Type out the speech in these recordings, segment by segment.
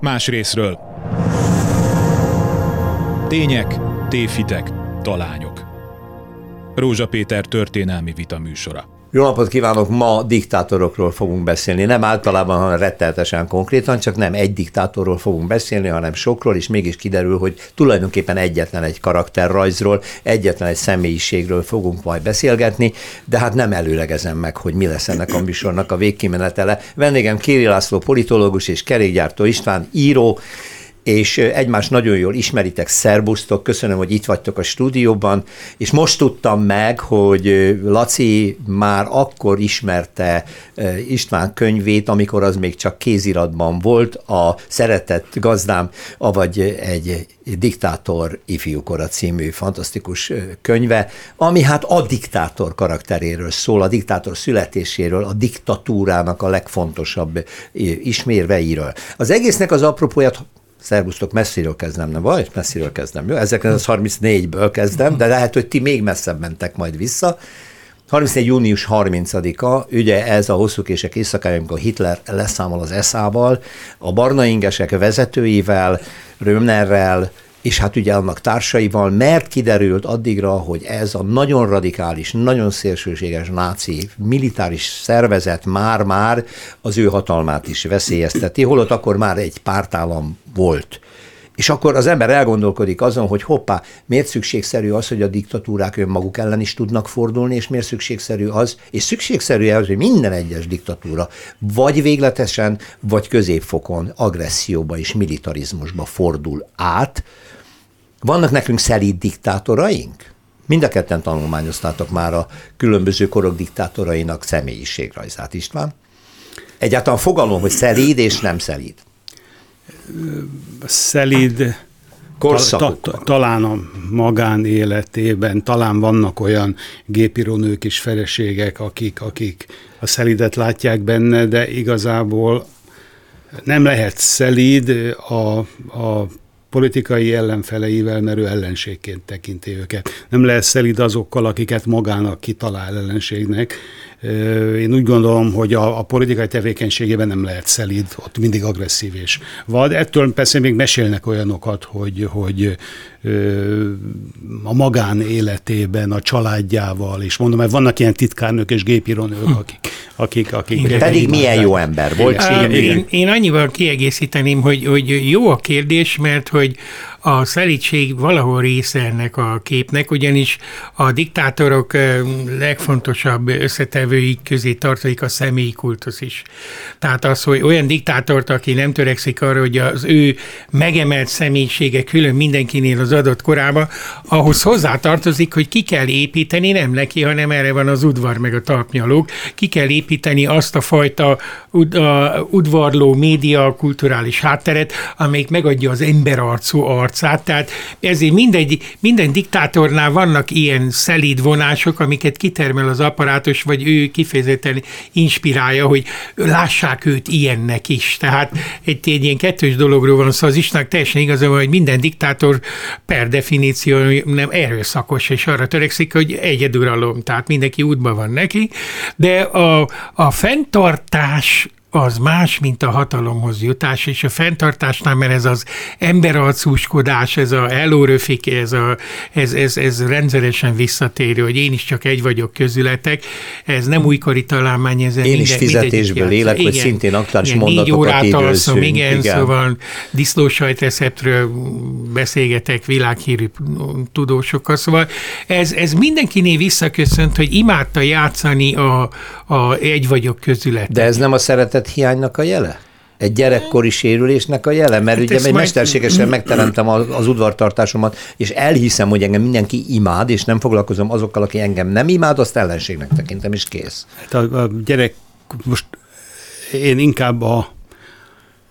Más részről. Tények, tévhitek, talányok. Rózsa Péter történelmi vita műsora. Jó napot kívánok! Ma diktátorokról fogunk beszélni. Nem általában, hanem retteltesen konkrétan, csak nem egy diktátorról fogunk beszélni, hanem sokról, és mégis kiderül, hogy tulajdonképpen egyetlen egy karakterrajzról, egyetlen egy személyiségről fogunk majd beszélgetni, de hát nem előlegezem meg, hogy mi lesz ennek a műsornak a végkimenetele. Vendégem Kéri László, politológus és kerékgyártó István, író, és egymást nagyon jól ismeritek, szerbusztok, köszönöm, hogy itt vagytok a stúdióban, és most tudtam meg, hogy Laci már akkor ismerte István könyvét, amikor az még csak kéziratban volt, a Szeretett gazdám, avagy egy Diktátor ifjúkora című fantasztikus könyve, ami hát a diktátor karakteréről szól, a diktátor születéséről, a diktatúrának a legfontosabb ismérveiről. Az egésznek az apropóját Szervusztok, messziről kezdem, nem vagy? Messziről kezdem. Jó, 1934-ből kezdem, de lehet, hogy ti még messzebb mentek majd vissza. 34. június 30-a, ugye ez a hosszú kések éjszakája, amikor Hitler leszámol az eszával, a barna ingesek vezetőivel, Römnerrel, és hát ugye annak társaival, mert kiderült addigra, hogy ez a nagyon radikális, nagyon szélsőséges náci militáris szervezet már-már az ő hatalmát is veszélyezteti, holott akkor már egy pártállam volt. És akkor az ember elgondolkodik azon, hogy hoppá, miért szükségszerű az, hogy a diktatúrák önmaguk ellen is tudnak fordulni, és miért szükségszerű az, és szükségszerű az, hogy minden egyes diktatúra vagy végletesen, vagy középfokon agresszióba és militarizmusba fordul át, vannak nekünk szelíd diktátoraink? Mind a ketten tanulmányoztátok már a különböző korok diktátorainak személyiségrajzát, István. Egyáltalán fogalom, hogy szelíd és nem szelíd. Szelíd ta, ta, talán a magánéletében, talán vannak olyan gépírónők és feleségek, akik, akik a szelidet látják benne, de igazából nem lehet szelíd a, a politikai ellenfeleivel, mert ő ellenségként tekinti őket. Nem lehet szelid azokkal, akiket magának kitalál ellenségnek. Én úgy gondolom, hogy a, a politikai tevékenységében nem lehet szelid, ott mindig agresszív és vad. Ettől persze még mesélnek olyanokat, hogy, hogy a magán életében, a családjával, és mondom, mert vannak ilyen titkárnők és gépírónők, hm. akik, akik, akik Pedig milyen jó ember volt. Én, én, én annyival kiegészíteném, hogy, hogy jó a kérdés, mert hogy a szelítség valahol része ennek a képnek, ugyanis a diktátorok legfontosabb összetevőik közé tartozik a személyi kultusz is. Tehát az, hogy olyan diktátort, aki nem törekszik arra, hogy az ő megemelt személyisége külön mindenkinél az adott korába, ahhoz hozzá tartozik, hogy ki kell építeni, nem neki, hanem erre van az udvar meg a talpnyalók, ki kell építeni azt a fajta udvarló média, kulturális hátteret, amelyik megadja az emberarcú arc arcát, tehát ezért mindegy, minden diktátornál vannak ilyen szelíd vonások, amiket kitermel az apparátus, vagy ő kifejezetten inspirálja, hogy lássák őt ilyennek is. Tehát egy, egy ilyen kettős dologról van szó, szóval az Istennek teljesen igaza van, hogy minden diktátor per definíció nem erőszakos, és arra törekszik, hogy egyeduralom, tehát mindenki útban van neki, de a, a fenntartás az más, mint a hatalomhoz jutás, és a fenntartásnál, mert ez az emberarcúskodás, ez a elóröfik, ez, a, ez, ez, ez rendszeresen visszatérő, hogy én is csak egy vagyok közületek, ez nem újkori találmány, ez Én minden, is fizetésből élek, igen, hogy szintén aktuális mondatokat négy órát alszom, igen, igen, szóval disznósajtreceptről beszélgetek világhírű tudósokkal, szóval ez, ez mindenkinél visszaköszönt, hogy imádta játszani a, a egy vagyok közületek. De ez nem a szeretet hiánynak a jele? Egy gyerekkori sérülésnek a jele? Mert hát ugye egy mesterségesen megteremtem az, az udvartartásomat, és elhiszem, hogy engem mindenki imád, és nem foglalkozom azokkal, aki engem nem imád, azt ellenségnek tekintem, és kész. Hát a, a gyerek, most én inkább a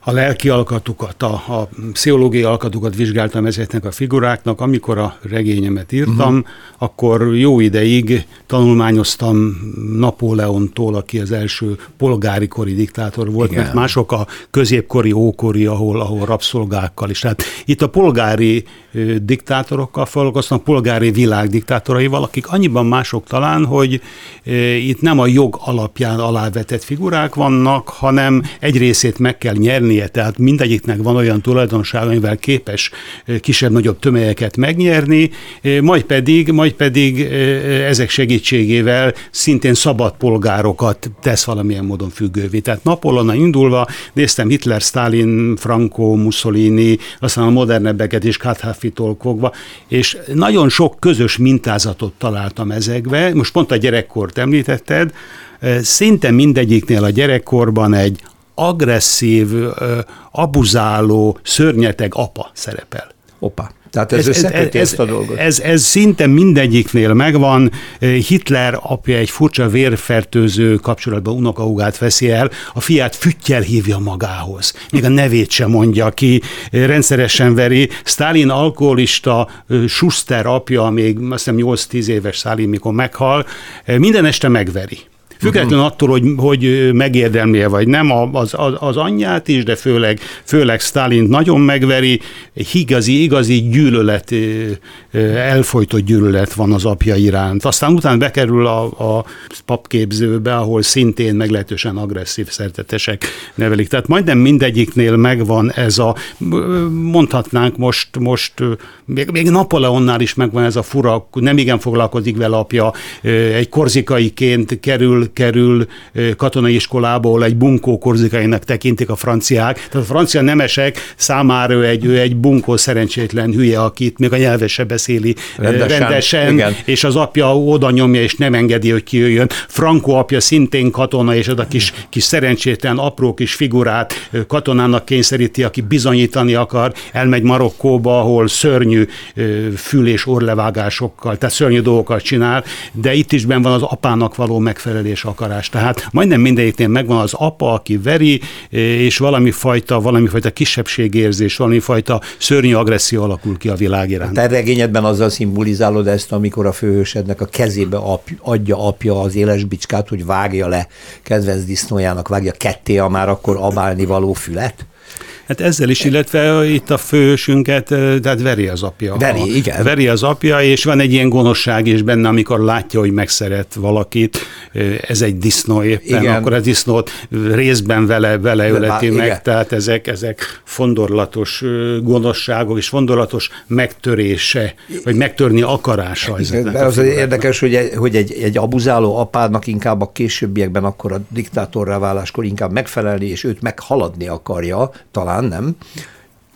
a lelki alkatukat, a, a pszichológiai alkatukat vizsgáltam ezeknek a figuráknak. Amikor a regényemet írtam, uh-huh. akkor jó ideig tanulmányoztam Napóleontól, aki az első polgári kori diktátor volt, Igen. mert mások a középkori, ókori, ahol, ahol rabszolgákkal is. Tehát itt a polgári diktátorokkal foglalkoztam, polgári világ diktátoraival, akik annyiban mások talán, hogy itt nem a jog alapján alávetett figurák vannak, hanem egy részét meg kell nyerni személye, tehát mindegyiknek van olyan tulajdonság, amivel képes kisebb-nagyobb tömegeket megnyerni, majd pedig, majd pedig ezek segítségével szintén szabad polgárokat tesz valamilyen módon függővé. Tehát Napoleon indulva néztem Hitler, Stalin, Franco, Mussolini, aztán a modernebbeket is Kadhafi-tól és nagyon sok közös mintázatot találtam ezekbe. Most pont a gyerekkort említetted, szinte mindegyiknél a gyerekkorban egy agresszív, abuzáló, szörnyeteg apa szerepel. Opa. Tehát ez, ez, ez, ez, a dolgot. Ez, ez szinte mindegyiknél megvan. Hitler apja egy furcsa vérfertőző kapcsolatban unokahúgát veszi el, a fiát füttyel hívja magához. Még a nevét sem mondja ki, rendszeresen veri. Stalin alkoholista, Schuster apja, még azt hiszem 8-10 éves Stalin, mikor meghal, minden este megveri. Függetlenül uh-huh. attól, hogy, hogy megérdemli vagy nem, az, az, az anyját is, de főleg, főleg Stalin nagyon megveri, egy igazi, igazi gyűlölet, elfolytott gyűlölet van az apja iránt. Aztán utána bekerül a, a papképzőbe, ahol szintén meglehetősen agresszív szertetesek nevelik. Tehát majdnem mindegyiknél megvan ez a, mondhatnánk most, most még, még Napoleonnál is megvan ez a fura, nem igen foglalkozik vele apja, egy korzikaiként kerül kerül katonai iskolából, egy bunkó korzikainak tekintik a franciák. Tehát a francia nemesek számára ő egy, ő egy bunkó szerencsétlen hülye, akit még a nyelve se beszéli rendesen, rendesen és az apja oda nyomja, és nem engedi, hogy kijöjjön. Franco apja szintén katona, és az a kis, kis szerencsétlen, apró kis figurát katonának kényszeríti, aki bizonyítani akar, elmegy Marokkóba, ahol szörnyű fül- és orlevágásokkal, tehát szörnyű dolgokat csinál, de itt is ben van az apának való megfelelés és akarás. Tehát majdnem mindegyiknél megvan az apa, aki veri, és valami fajta, valami fajta kisebbségérzés, valami fajta szörnyű agresszió alakul ki a világ iránt. Te regényedben azzal szimbolizálod ezt, amikor a főhősednek a kezébe ap, adja apja az éles bicskát, hogy vágja le kedvenc disznójának, vágja ketté a már akkor abálni való fület? Hát ezzel is, illetve itt a fősünket, tehát veri az apja. Veri, igen. Veri az apja, és van egy ilyen gonoszság is benne, amikor látja, hogy megszeret valakit, ez egy disznó éppen, igen. akkor a disznót részben vele, vele öleti meg, igen. tehát ezek, ezek fondorlatos gonoszságok és fondorlatos megtörése, vagy megtörni akarása. De az érdekes, hogy, egy, hogy egy, egy abuzáló apádnak inkább a későbbiekben akkor a diktátorrá váláskor inkább megfelelni, és őt meghaladni akarja, talán talán, nem?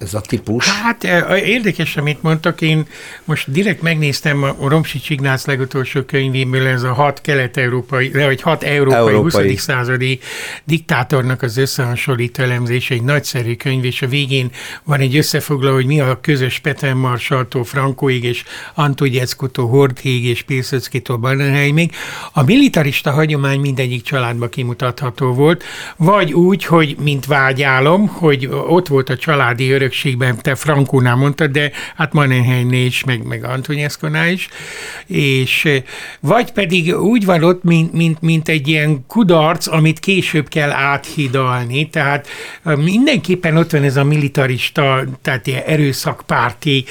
Ez a típus? Hát érdekes, amit mondtak, én most direkt megnéztem a Romsics Ignác legutolsó könyvéből, ez a hat kelet-európai, vagy hat európai, európai. 20. századi diktátornak az összehasonlító elemzése, egy nagyszerű könyv, és a végén van egy összefoglaló, hogy mi a közös Peter Marsaltól Frankóig, és Antudjeckutól Horthéig, és Pilsudskitól Bannerheimig. A militarista hagyomány mindegyik családba kimutatható volt, vagy úgy, hogy mint vágyálom, hogy ott volt a családi örök örökségben, te Frankónál mondtad, de hát Manenhelynél is, meg, meg Antonieszkonál is, és vagy pedig úgy van ott, mint, mint, mint egy ilyen kudarc, amit később kell áthidalni, tehát mindenképpen ott van ez a militarista, tehát ilyen erőszakpárti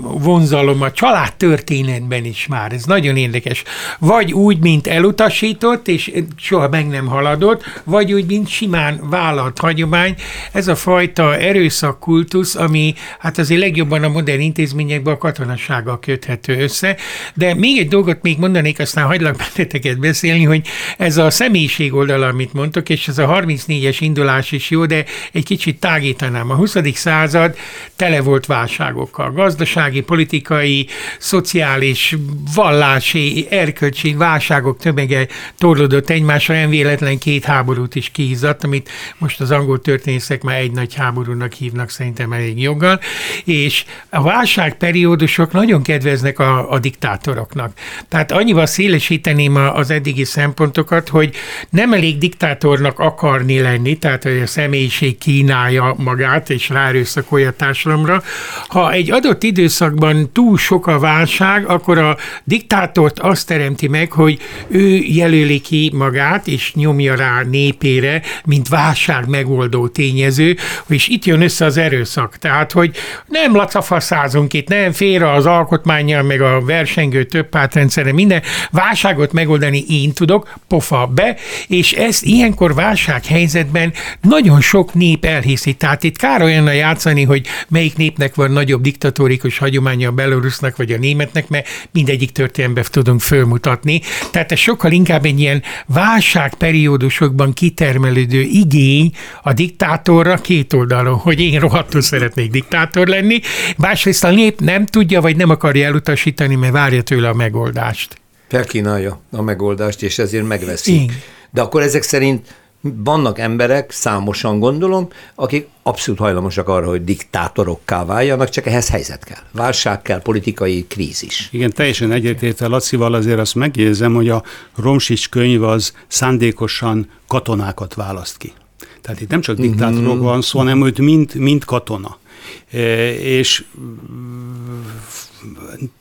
vonzalom a család történetben is már, ez nagyon érdekes. Vagy úgy, mint elutasított, és soha meg nem haladott, vagy úgy, mint simán vállalt hagyomány, ez a fajta erőszak kultusz, ami hát azért legjobban a modern intézményekben a katonasággal köthető össze. De még egy dolgot még mondanék, aztán hagylak benneteket beszélni, hogy ez a személyiség oldala, amit mondtok, és ez a 34-es indulás is jó, de egy kicsit tágítanám. A 20. század tele volt válságokkal. Gazdasági, politikai, szociális, vallási, erkölcsi válságok tömege torlódott egymásra, nem véletlen két háborút is kihízott, amit most az angol történészek már egy nagy háborúnak hívnak vannak szerintem elég joggal, és a válságperiódusok nagyon kedveznek a, a diktátoroknak. Tehát annyival szélesíteném az eddigi szempontokat, hogy nem elég diktátornak akarni lenni, tehát hogy a személyiség kínálja magát és ráerőszakolja a társadalomra. Ha egy adott időszakban túl sok a válság, akkor a diktátort azt teremti meg, hogy ő jelöli ki magát, és nyomja rá népére, mint válság megoldó tényező, és itt jön össze az erőszak. Tehát, hogy nem lacafaszázunk itt, nem félre az alkotmányjal, meg a versengő több pártrendszerre, minden válságot megoldani én tudok, pofa be, és ezt ilyenkor válsághelyzetben nagyon sok nép elhiszi. Tehát itt kár olyan játszani, hogy melyik népnek van nagyobb diktatórikus hagyománya a Belarusnak vagy a németnek, mert mindegyik történelemben tudunk fölmutatni. Tehát ez sokkal inkább egy ilyen válságperiódusokban kitermelődő igény a diktátorra két oldalon, hogy én rohadtul szeretnék diktátor lenni, másrészt a nép nem tudja, vagy nem akarja elutasítani, mert várja tőle a megoldást. Felkínálja a megoldást, és ezért megveszi. Igen. De akkor ezek szerint vannak emberek, számosan gondolom, akik abszolút hajlamosak arra, hogy diktátorokká váljanak, csak ehhez helyzet kell. Válság kell, politikai krízis. Igen, teljesen egyetértve Lacival azért azt megjegyzem, hogy a Romsics könyv az szándékosan katonákat választ ki. Tehát itt nem csak diktátorok mm-hmm. van szó, hanem hogy mind, mind katona. E, és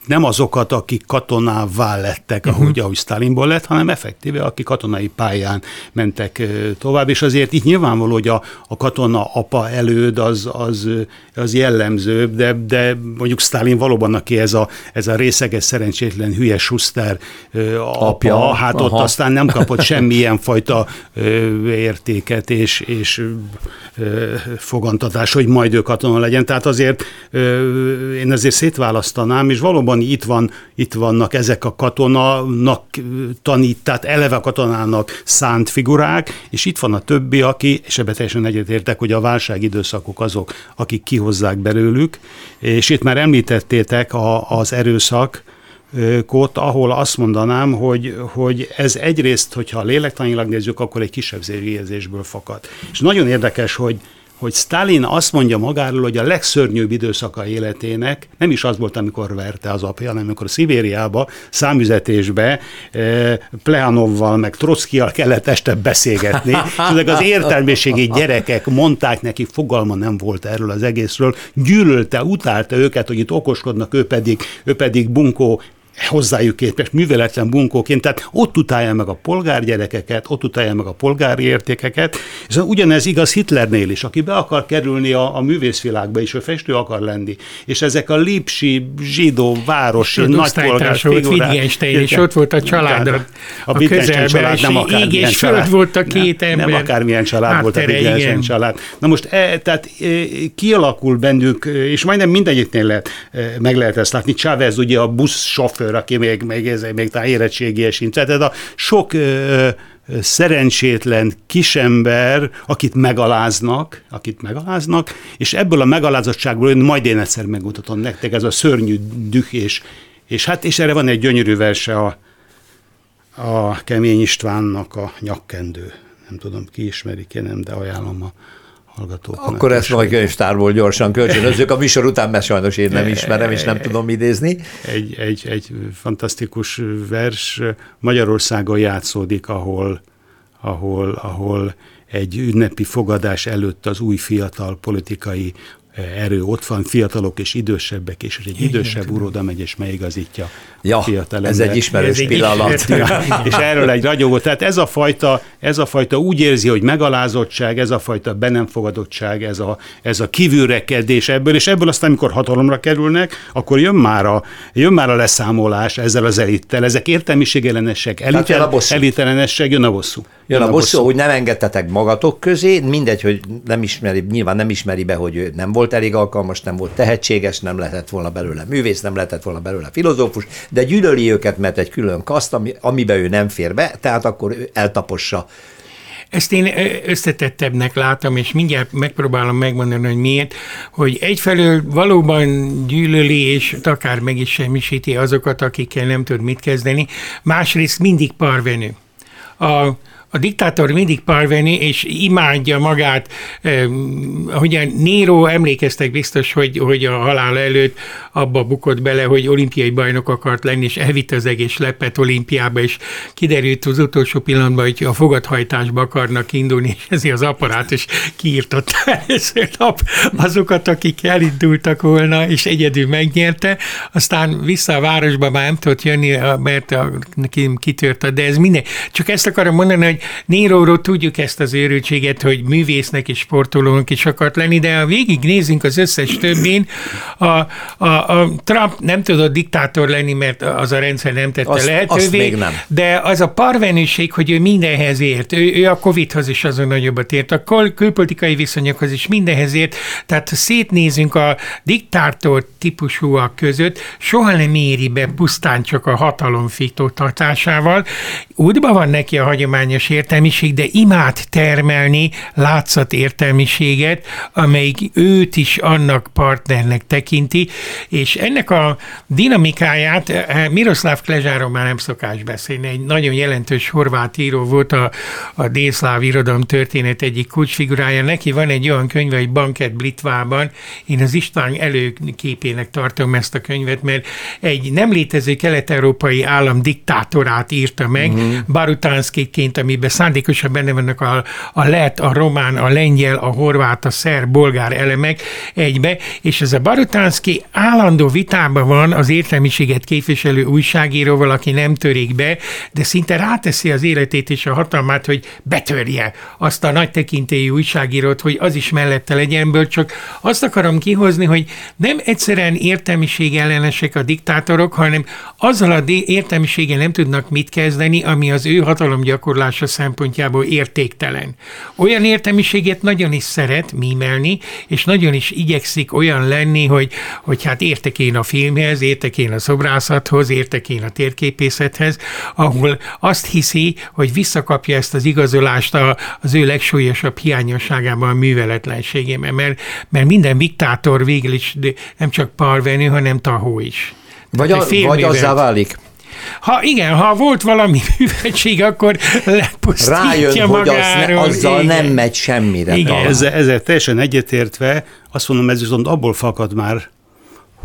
nem azokat, akik katonává lettek, ahogy, uh-huh. ahogy Stalinból lett, hanem effektíve, akik katonai pályán mentek tovább, és azért itt nyilvánvaló, hogy a, a katona apa előd az, az, az jellemzőbb, de, de mondjuk Stalin valóban, aki ez a, ez a részeges, szerencsétlen, hülye Schuster apa, Apja, hát aha. ott aztán nem kapott semmilyen fajta értéket és, és fogantatás, hogy majd ő katona legyen. Tehát azért én azért szétválasztanám, és valóban itt, van, itt vannak ezek a katonának tanít, tehát eleve katonának szánt figurák, és itt van a többi, aki, és ebben teljesen egyetértek, hogy a válság időszakok azok, akik kihozzák belőlük, és itt már említettétek a, az erőszak, kót, ahol azt mondanám, hogy, hogy ez egyrészt, hogyha lélektanilag nézzük, akkor egy kisebb érzésből fakad. És nagyon érdekes, hogy hogy Stalin azt mondja magáról, hogy a legszörnyűbb időszaka életének nem is az volt, amikor verte az apja, hanem amikor Szibériába, számüzetésbe eh, Plehanovval, meg Trockijal kellett este beszélgetni, és ezek az értelmiségi gyerekek mondták neki, fogalma nem volt erről az egészről, gyűlölte, utálta őket, hogy itt okoskodnak, ő pedig, ő pedig bunkó hozzájuk képest műveletlen bunkóként, tehát ott utálja meg a polgárgyerekeket, ott utálja meg a polgári értékeket, és ugyanez igaz Hitlernél is, aki be akar kerülni a, a művészvilágba, és ő festő akar lenni, és ezek a lipsi, zsidó, városi, nagypolgár figurák. Wittgenstein, és ott volt a család, a, a, a család nem akármilyen család. volt a két nem, ember. Nem akármilyen család volt a Wittgenstein család. Na most e, tehát e, kialakul bennük, és majdnem mindegyiknél lehet, e, meg lehet ezt látni. Chávez ugye a busz sofőr, sofőr, aki még, még, ez, még talán érettségie sincs. Tehát a sok ö, szerencsétlen kisember, akit megaláznak, akit megaláznak, és ebből a megalázottságból én majd én egyszer megmutatom nektek, ez a szörnyű düh, és, és hát, és erre van egy gyönyörű verse a, a Kemény Istvánnak a nyakkendő. Nem tudom, ki ismeri, ki nem, de ajánlom a hallgatók. Akkor ezt majd könyvtárból gyorsan kölcsönözzük. A műsor után, mert sajnos én nem ismerem, és nem tudom idézni. Egy, egy, egy fantasztikus vers Magyarországon játszódik, ahol, ahol, ahol egy ünnepi fogadás előtt az új fiatal politikai erő ott van, fiatalok és idősebbek, és egy idősebb úr oda megy és megigazítja ja, fiatal ez egy ismerős ez pillanat. és erről egy ragyogó. Tehát ez a, fajta, ez a fajta úgy érzi, hogy megalázottság, ez a fajta be nem fogadottság, ez a, ez a kívülrekedés ebből, és ebből aztán, amikor hatalomra kerülnek, akkor jön már a, jön már a leszámolás ezzel az elittel. Ezek értelmiségellenesek, elitellenesek, jön a bosszú. Jön a bosszú, hogy nem engedtetek magatok közé, mindegy, hogy nem ismeri, nyilván nem ismeri be, hogy ő nem volt elég alkalmas, nem volt tehetséges, nem lehetett volna belőle művész, nem lehetett volna belőle filozófus, de gyűlöli őket, mert egy külön kaszt, ami, amiben ő nem fér be, tehát akkor ő eltapossa ezt én összetettebbnek látom, és mindjárt megpróbálom megmondani, hogy miért, hogy egyfelől valóban gyűlöli, és akár meg is semmisíti azokat, akikkel nem tud mit kezdeni, másrészt mindig parvenő. A, a diktátor mindig parveni, és imádja magát, eh, a Nero emlékeztek biztos, hogy, hogy a halál előtt abba bukott bele, hogy olimpiai bajnok akart lenni, és elvitte az egész lepet olimpiába, és kiderült az utolsó pillanatban, hogy a fogadhajtásba akarnak indulni, és ezért az aparát is kiírtotta először nap azokat, akik elindultak volna, és egyedül megnyerte, aztán vissza a városba már nem tudott jönni, mert a, kitört, de ez minden. Csak ezt akarom mondani, hogy Néróról tudjuk ezt az őrültséget, hogy művésznek és sportolónak is akart lenni, de ha végig nézünk az összes többén, a, a, a Trump nem tudott diktátor lenni, mert az a rendszer nem tette azt, lehetővé, azt még nem. de az a parvenőség, hogy ő mindenhez ért, ő, ő a Covid-hoz is azon nagyobbat ért, a külpolitikai viszonyokhoz is mindenhez ért, tehát ha szétnézünk a diktátor típusúak között, soha nem éri be pusztán csak a hatalom fiktótatásával. Útban van neki a hagyományos értelmiség, de imád termelni látszat értelmiséget, amelyik őt is annak partnernek tekinti, és ennek a dinamikáját eh, Miroslav Klezsáról már nem szokás beszélni, egy nagyon jelentős horvát író volt a, a délszláv irodalom történet egyik kulcsfigurája. Neki van egy olyan könyv, egy Banket Blitvában, én az István előképének tartom ezt a könyvet, mert egy nem létező kelet-európai állam diktátorát írta meg, uh-huh. Mhm. Barutánszkiként, amiben szándékosan benne vannak a, a lett, a román, a lengyel, a horvát, a szer, bolgár elemek egybe, és ez a Barutánszki állandó vitában van az értelmiséget képviselő újságíróval, aki nem törik be, de szinte ráteszi az életét és a hatalmát, hogy betörje azt a nagy tekintélyű újságírót, hogy az is mellette legyen ből, csak azt akarom kihozni, hogy nem egyszerűen értelmiség ellenesek a diktátorok, hanem azzal a értelmiséggel nem tudnak mit kezdeni, ami az ő hatalomgyakorlása szempontjából értéktelen. Olyan értelmiséget nagyon is szeret mímelni, és nagyon is igyekszik olyan lenni, hogy, hogy hát értek én a filmhez, értek én a szobrászathoz, értek én a térképészethez, ahol azt hiszi, hogy visszakapja ezt az igazolást az ő legsúlyosabb hiányosságában, a műveletlenségében, mert, mert minden diktátor végül is nem csak parvenő, hanem tahó is. Vagy, a, vagy azzá válik. Ha igen, ha volt valami művetség, akkor lepusztítja Rájön, magáról. hogy az ne, azzal igen. nem megy semmire. Igen. Ezzel, ezzel teljesen egyetértve, azt mondom, ez viszont abból fakad már,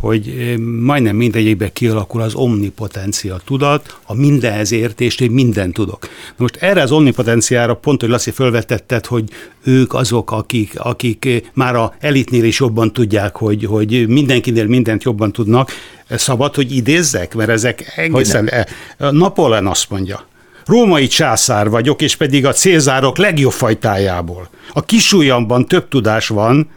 hogy majdnem mindegyikben kialakul az omnipotencia tudat, a mindenhez értés, hogy mindent tudok. Na most erre az omnipotenciára pont, hogy Laci felvetetted, hogy ők azok, akik, akik már a elitnél is jobban tudják, hogy, hogy mindenkinél mindent jobban tudnak. Szabad, hogy idézzek, mert ezek egészen... E, Napoleon azt mondja, Római császár vagyok, és pedig a célzárok legjobb fajtájából. A kisújamban több tudás van,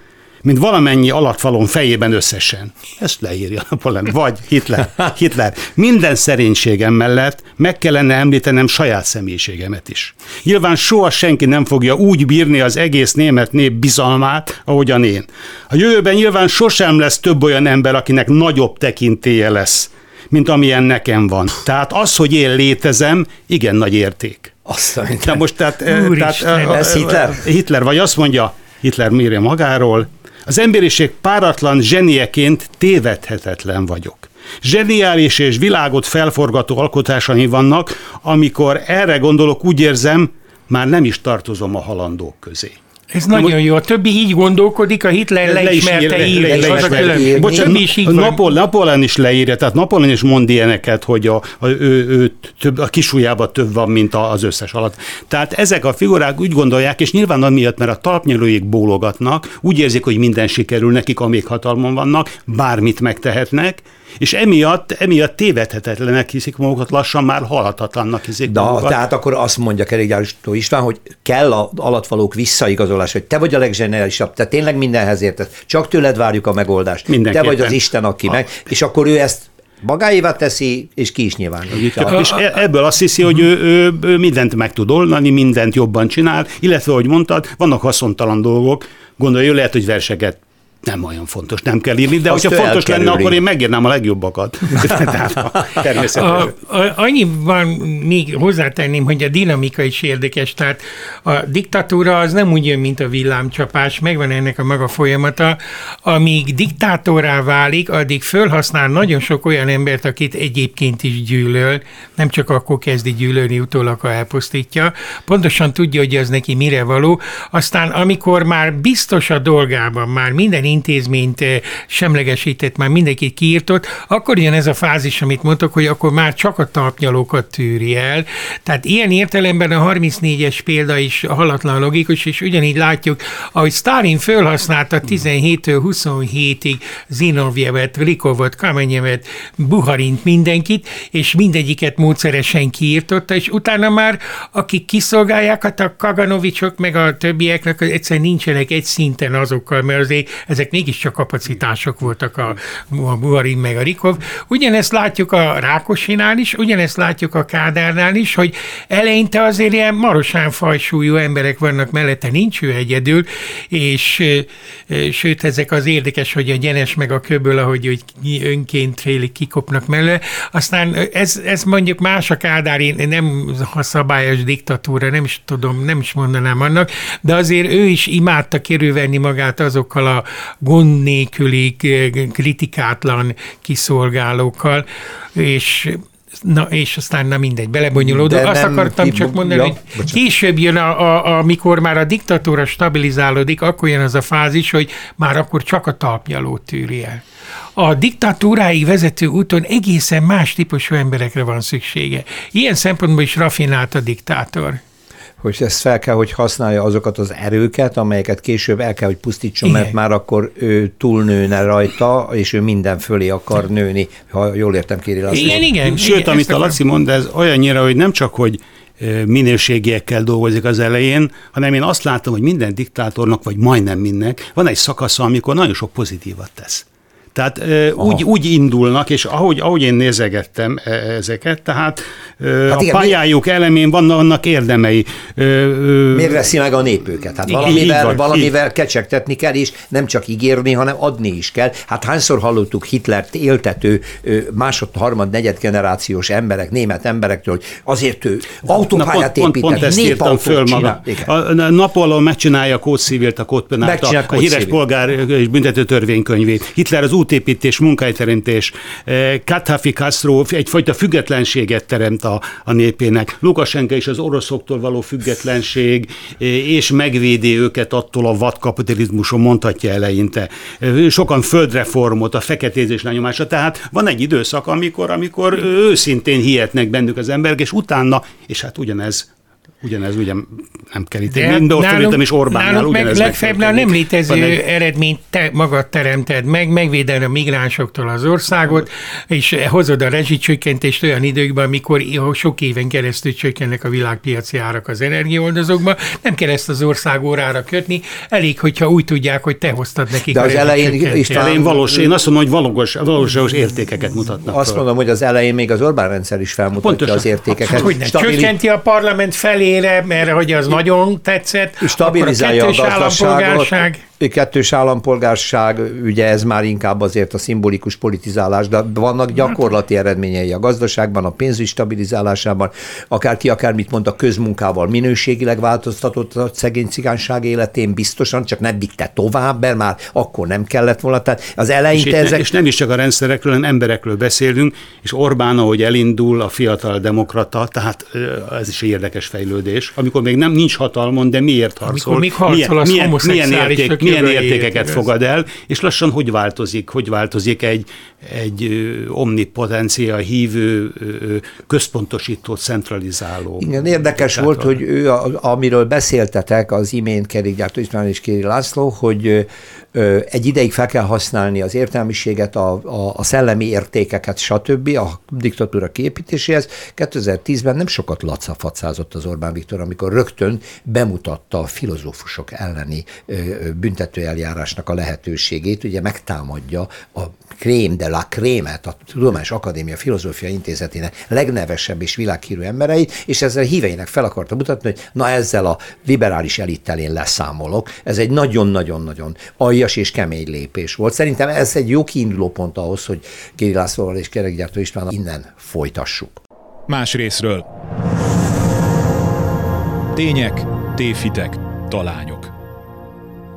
mint valamennyi alattvalon fejében összesen. Ezt leírja Napoleon. Vagy Hitler. Hitler. Minden szerénységem mellett meg kellene említenem saját személyiségemet is. Nyilván soha senki nem fogja úgy bírni az egész német nép bizalmát, ahogyan én. A jövőben nyilván sosem lesz több olyan ember, akinek nagyobb tekintélye lesz, mint amilyen nekem van. Tehát az, hogy én létezem, igen nagy érték. Azt De most tehát, eh, tehát eh, ez Hitler? Hitler, vagy azt mondja, Hitler mérje magáról, az emberiség páratlan zsenieként tévedhetetlen vagyok. Zseniális és világot felforgató alkotásai vannak, amikor erre gondolok, úgy érzem, már nem is tartozom a halandók közé. Ez Na, nagyon jó. A többi így gondolkodik, a Hitler leismerte írni. Bocsánat, is így Napol, Napoleon is leírja, tehát Napoleon is mond ilyeneket, hogy a, a, ő, ő több, a kisujjában több van, mint az összes alatt. Tehát ezek a figurák úgy gondolják, és nyilván amiatt, mert a talpnyelőjék bólogatnak, úgy érzik, hogy minden sikerül nekik, amíg hatalmon vannak, bármit megtehetnek, és emiatt, emiatt tévedhetetlenek hiszik magukat, lassan már halhatatlannak hiszik De, magukat. Tehát akkor azt mondja Kerékgyáristó István, hogy kell a alatvalók visszaigazolás, hogy te vagy a legzseniálisabb, te tényleg mindenhez értesz, csak tőled várjuk a megoldást, te vagy az Isten, aki meg, és akkor ő ezt magáévá teszi, és ki is nyilvánítja. És e- ebből azt hiszi, hogy ő, ő, ő mindent meg tud oldani, mindent jobban csinál, illetve, ahogy mondtad, vannak haszontalan dolgok, gondolja, lehet, hogy verseket nem olyan fontos, nem kell írni, de Azt hogyha fontos lenne, akkor én megírnám a legjobbakat. a, a, annyiban még hozzátenném, hogy a dinamika is érdekes, tehát a diktatúra az nem úgy jön, mint a villámcsapás, megvan ennek a maga folyamata, amíg diktátorá válik, addig fölhasznál nagyon sok olyan embert, akit egyébként is gyűlöl, nem csak akkor kezdi gyűlölni utólag, ha elpusztítja, pontosan tudja, hogy az neki mire való, aztán amikor már biztos a dolgában, már minden intézményt semlegesített, már mindenkit kiírtott, akkor jön ez a fázis, amit mondtok, hogy akkor már csak a talpnyalókat tűri el. Tehát ilyen értelemben a 34-es példa is halatlan logikus, és ugyanígy látjuk, ahogy Stalin fölhasználta 17-től 27-ig Zinovjevet, Rikovot, Kamenyevet, Buharint, mindenkit, és mindegyiket módszeresen kiírtotta, és utána már akik kiszolgálják, hát a Kaganovicsok meg a többieknek egyszerűen nincsenek egy szinten azokkal, mert azért ezek mégiscsak kapacitások voltak a, a Buharin meg a Rikov. Ugyanezt látjuk a Rákosinál is, ugyanezt látjuk a Kádárnál is, hogy eleinte azért ilyen marosán fajsúlyú emberek vannak mellette, nincs ő egyedül, és sőt, ezek az érdekes, hogy a gyenes meg a köböl, ahogy hogy önként félig kikopnak mellé. Aztán ez, ez mondjuk más a Kádár, én nem a szabályos diktatúra, nem is tudom, nem is mondanám annak, de azért ő is imádta kerülvenni magát azokkal a gond nélküli, kritikátlan kiszolgálókkal, és Na, és aztán na mindegy, belebonyolódó. Azt akartam ki, csak mondani, ja, hogy bocsánat. később jön, a, a, amikor már a diktatúra stabilizálódik, akkor jön az a fázis, hogy már akkor csak a talpnyalót tűri el. A diktatúráig vezető úton egészen más típusú emberekre van szüksége. Ilyen szempontból is rafinált a diktátor hogy ezt fel kell, hogy használja azokat az erőket, amelyeket később el kell, hogy pusztítson, igen. mert már akkor ő túlnőne rajta, és ő minden fölé akar nőni, ha jól értem, Kéri László. Igen, igen. Sőt, igen, amit a Laci mond, ez olyannyira, hogy nem csak, hogy minőségiekkel dolgozik az elején, hanem én azt látom, hogy minden diktátornak, vagy majdnem mindnek van egy szakasza, amikor nagyon sok pozitívat tesz. Tehát úgy, úgy indulnak, és ahogy, ahogy én nézegettem e, ezeket, tehát hát a igen, pályájuk mi... elemén vannak annak érdemei. Miért veszi meg a nép őket? Hát valamivel, van, valamivel kecsegtetni kell, és nem csak ígérni, hanem adni is kell. Hát hányszor hallottuk Hitlert éltető másod, harmad, negyed generációs emberek, német emberektől, hogy azért ő autópályát pont, pont, pont ezt írtam föl maga. A Napóleon megcsinálja a Kódszívilt, a Kódpenát, a, a híres polgár és büntető törvénykönyvét. Hitler az útépítés, munkahelyteremtés, Kadhafi eh, Castro egyfajta függetlenséget teremt a, a népének. Lukasenka is az oroszoktól való függetlenség, eh, és megvédi őket attól a vadkapitalizmuson, mondhatja eleinte. Eh, sokan földreformot, a feketézés lenyomása. Tehát van egy időszak, amikor, amikor őszintén hihetnek bennük az emberek, és utána, és hát ugyanez Ugyanez ugye nem kell itt, én nálunk, is Orbánnál nálunk meg legfeljebb nem létező egy... eredményt te magad teremted meg, megvéded a migránsoktól az országot, és hozod a rezsicsökkentést olyan időkben, amikor sok éven keresztül csökkennek a világpiaci árak az energiaoldozókba, nem kell ezt az ország órára kötni, elég, hogyha úgy tudják, hogy te hoztad nekik De az elején is elején valós, én azt mondom, hogy valós, valós értékeket mutatnak. Azt mondom, hogy az elején még az Orbán rendszer is felmutatja Pontosan. az értékeket. Hát, hogy Csökkenti a parlament felé ellenére, mert hogy az nagyon tetszett, stabilizálja akkor a, a gazdaságot kettős állampolgárság, ugye ez már inkább azért a szimbolikus politizálás, de vannak gyakorlati eredményei a gazdaságban, a pénzügy stabilizálásában, akárki akármit mond a közmunkával minőségileg változtatott a szegény cigányság életén biztosan, csak nem vitte tovább, mert már akkor nem kellett volna. Tehát az eleinte és, ezek... És nem is csak a rendszerekről, hanem emberekről beszélünk, és Orbán, ahogy elindul a fiatal demokrata, tehát ez is egy érdekes fejlődés, amikor még nem nincs hatalmon, de miért harcol? Amikor még harcol milyen, milyen, milyen, érték, milyen értékeket fogad el, és lassan hogy változik, hogy változik egy, egy omnipotencia hívő, központosító, centralizáló. Igen, érdekes volt, hogy ő, amiről beszéltetek az imént Kerékgyártó István és Kéri László, hogy egy ideig fel kell használni az értelmiséget, a, a, a szellemi értékeket, stb. a diktatúra képítéséhez. 2010-ben nem sokat lacafacázott az Orbán Viktor, amikor rögtön bemutatta a filozófusok elleni büntetőeljárásnak a lehetőségét, ugye megtámadja a Krém de la Krémet, a Tudományos Akadémia Filozófia Intézetének legnevesebb és világhírű embereit, és ezzel híveinek fel akarta mutatni, hogy na ezzel a liberális elittel én leszámolok. Ez egy nagyon-nagyon-nagyon aljas és kemény lépés volt. Szerintem ez egy jó kiinduló pont ahhoz, hogy Kéri Lászlóval és Kerekgyártó István innen folytassuk. Más részről. Tények, tévhitek, talányok.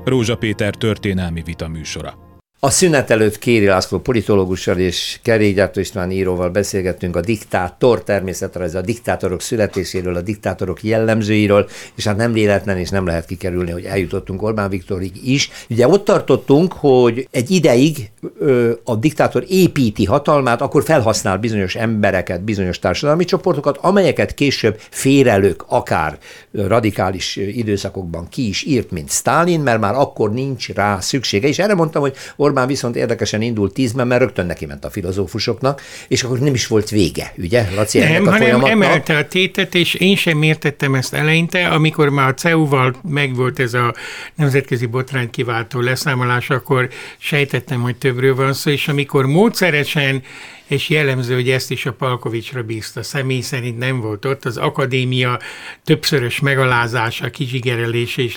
Rózsa Péter történelmi vita műsora. A szünet előtt Kéri László politológussal és Kerégyártó István íróval beszélgettünk a diktátor természetrajz, a diktátorok születéséről, a diktátorok jellemzőiről, és hát nem véletlen és nem lehet kikerülni, hogy eljutottunk Orbán Viktorig is. Ugye ott tartottunk, hogy egy ideig ö, a diktátor építi hatalmát, akkor felhasznál bizonyos embereket, bizonyos társadalmi csoportokat, amelyeket később félelők, akár radikális időszakokban ki is írt, mint Stalin, mert már akkor nincs rá szüksége. És erre mondtam, hogy Orbán viszont érdekesen indult tízben, mert rögtön neki ment a filozófusoknak, és akkor nem is volt vége, ugye, Laci, Nem, a hanem folyamatnak? emelte a tétet, és én sem értettem ezt eleinte, amikor már a CEU-val megvolt ez a nemzetközi botrány kiváltó leszámolás, akkor sejtettem, hogy többről van szó, és amikor módszeresen és jellemző, hogy ezt is a Palkovicsra bízta. Személy szerint nem volt ott. Az akadémia többszörös megalázása, kizsigerelése és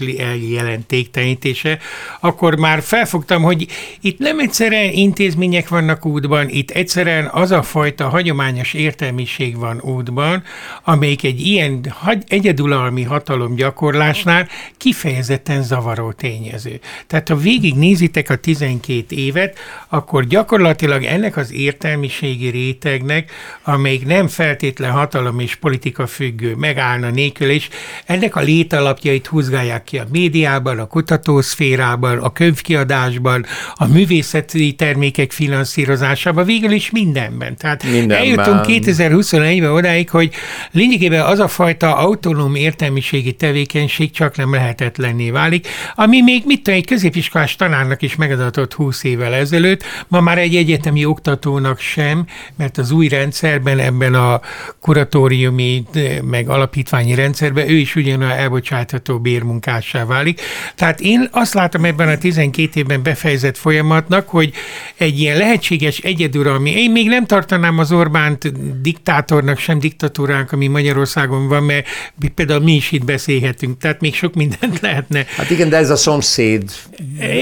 jelentéktenítése. Akkor már felfogtam, hogy itt nem egyszerűen intézmények vannak útban, itt egyszerűen az a fajta hagyományos értelmiség van útban, amelyik egy ilyen egyedulalmi hatalom gyakorlásnál kifejezetten zavaró tényező. Tehát ha végignézitek a 12 évet, akkor gyakorlatilag ennek az értelmiség közösségi rétegnek, amelyik nem feltétlen hatalom és politika függő, megállna nélkül, és ennek a létalapjait húzgálják ki a médiában, a kutatószférában, a könyvkiadásban, a művészeti termékek finanszírozásában, végül is mindenben. Tehát mindenben. eljutunk 2021-ben odáig, hogy lényegében az a fajta autonóm értelmiségi tevékenység csak nem lehetetlenné válik, ami még mit tudom, egy középiskolás tanárnak is megadatott 20 évvel ezelőtt, ma már egy egyetemi oktatónak sem sem, mert az új rendszerben, ebben a kuratóriumi, meg alapítványi rendszerben ő is ugyanolyan elbocsátható bérmunkássá válik. Tehát én azt látom ebben a 12 évben befejezett folyamatnak, hogy egy ilyen lehetséges egyeduralmi, én még nem tartanám az Orbánt diktátornak, sem diktatúránk, ami Magyarországon van, mert például mi is itt beszélhetünk, tehát még sok mindent lehetne. Hát igen, de ez a szomszéd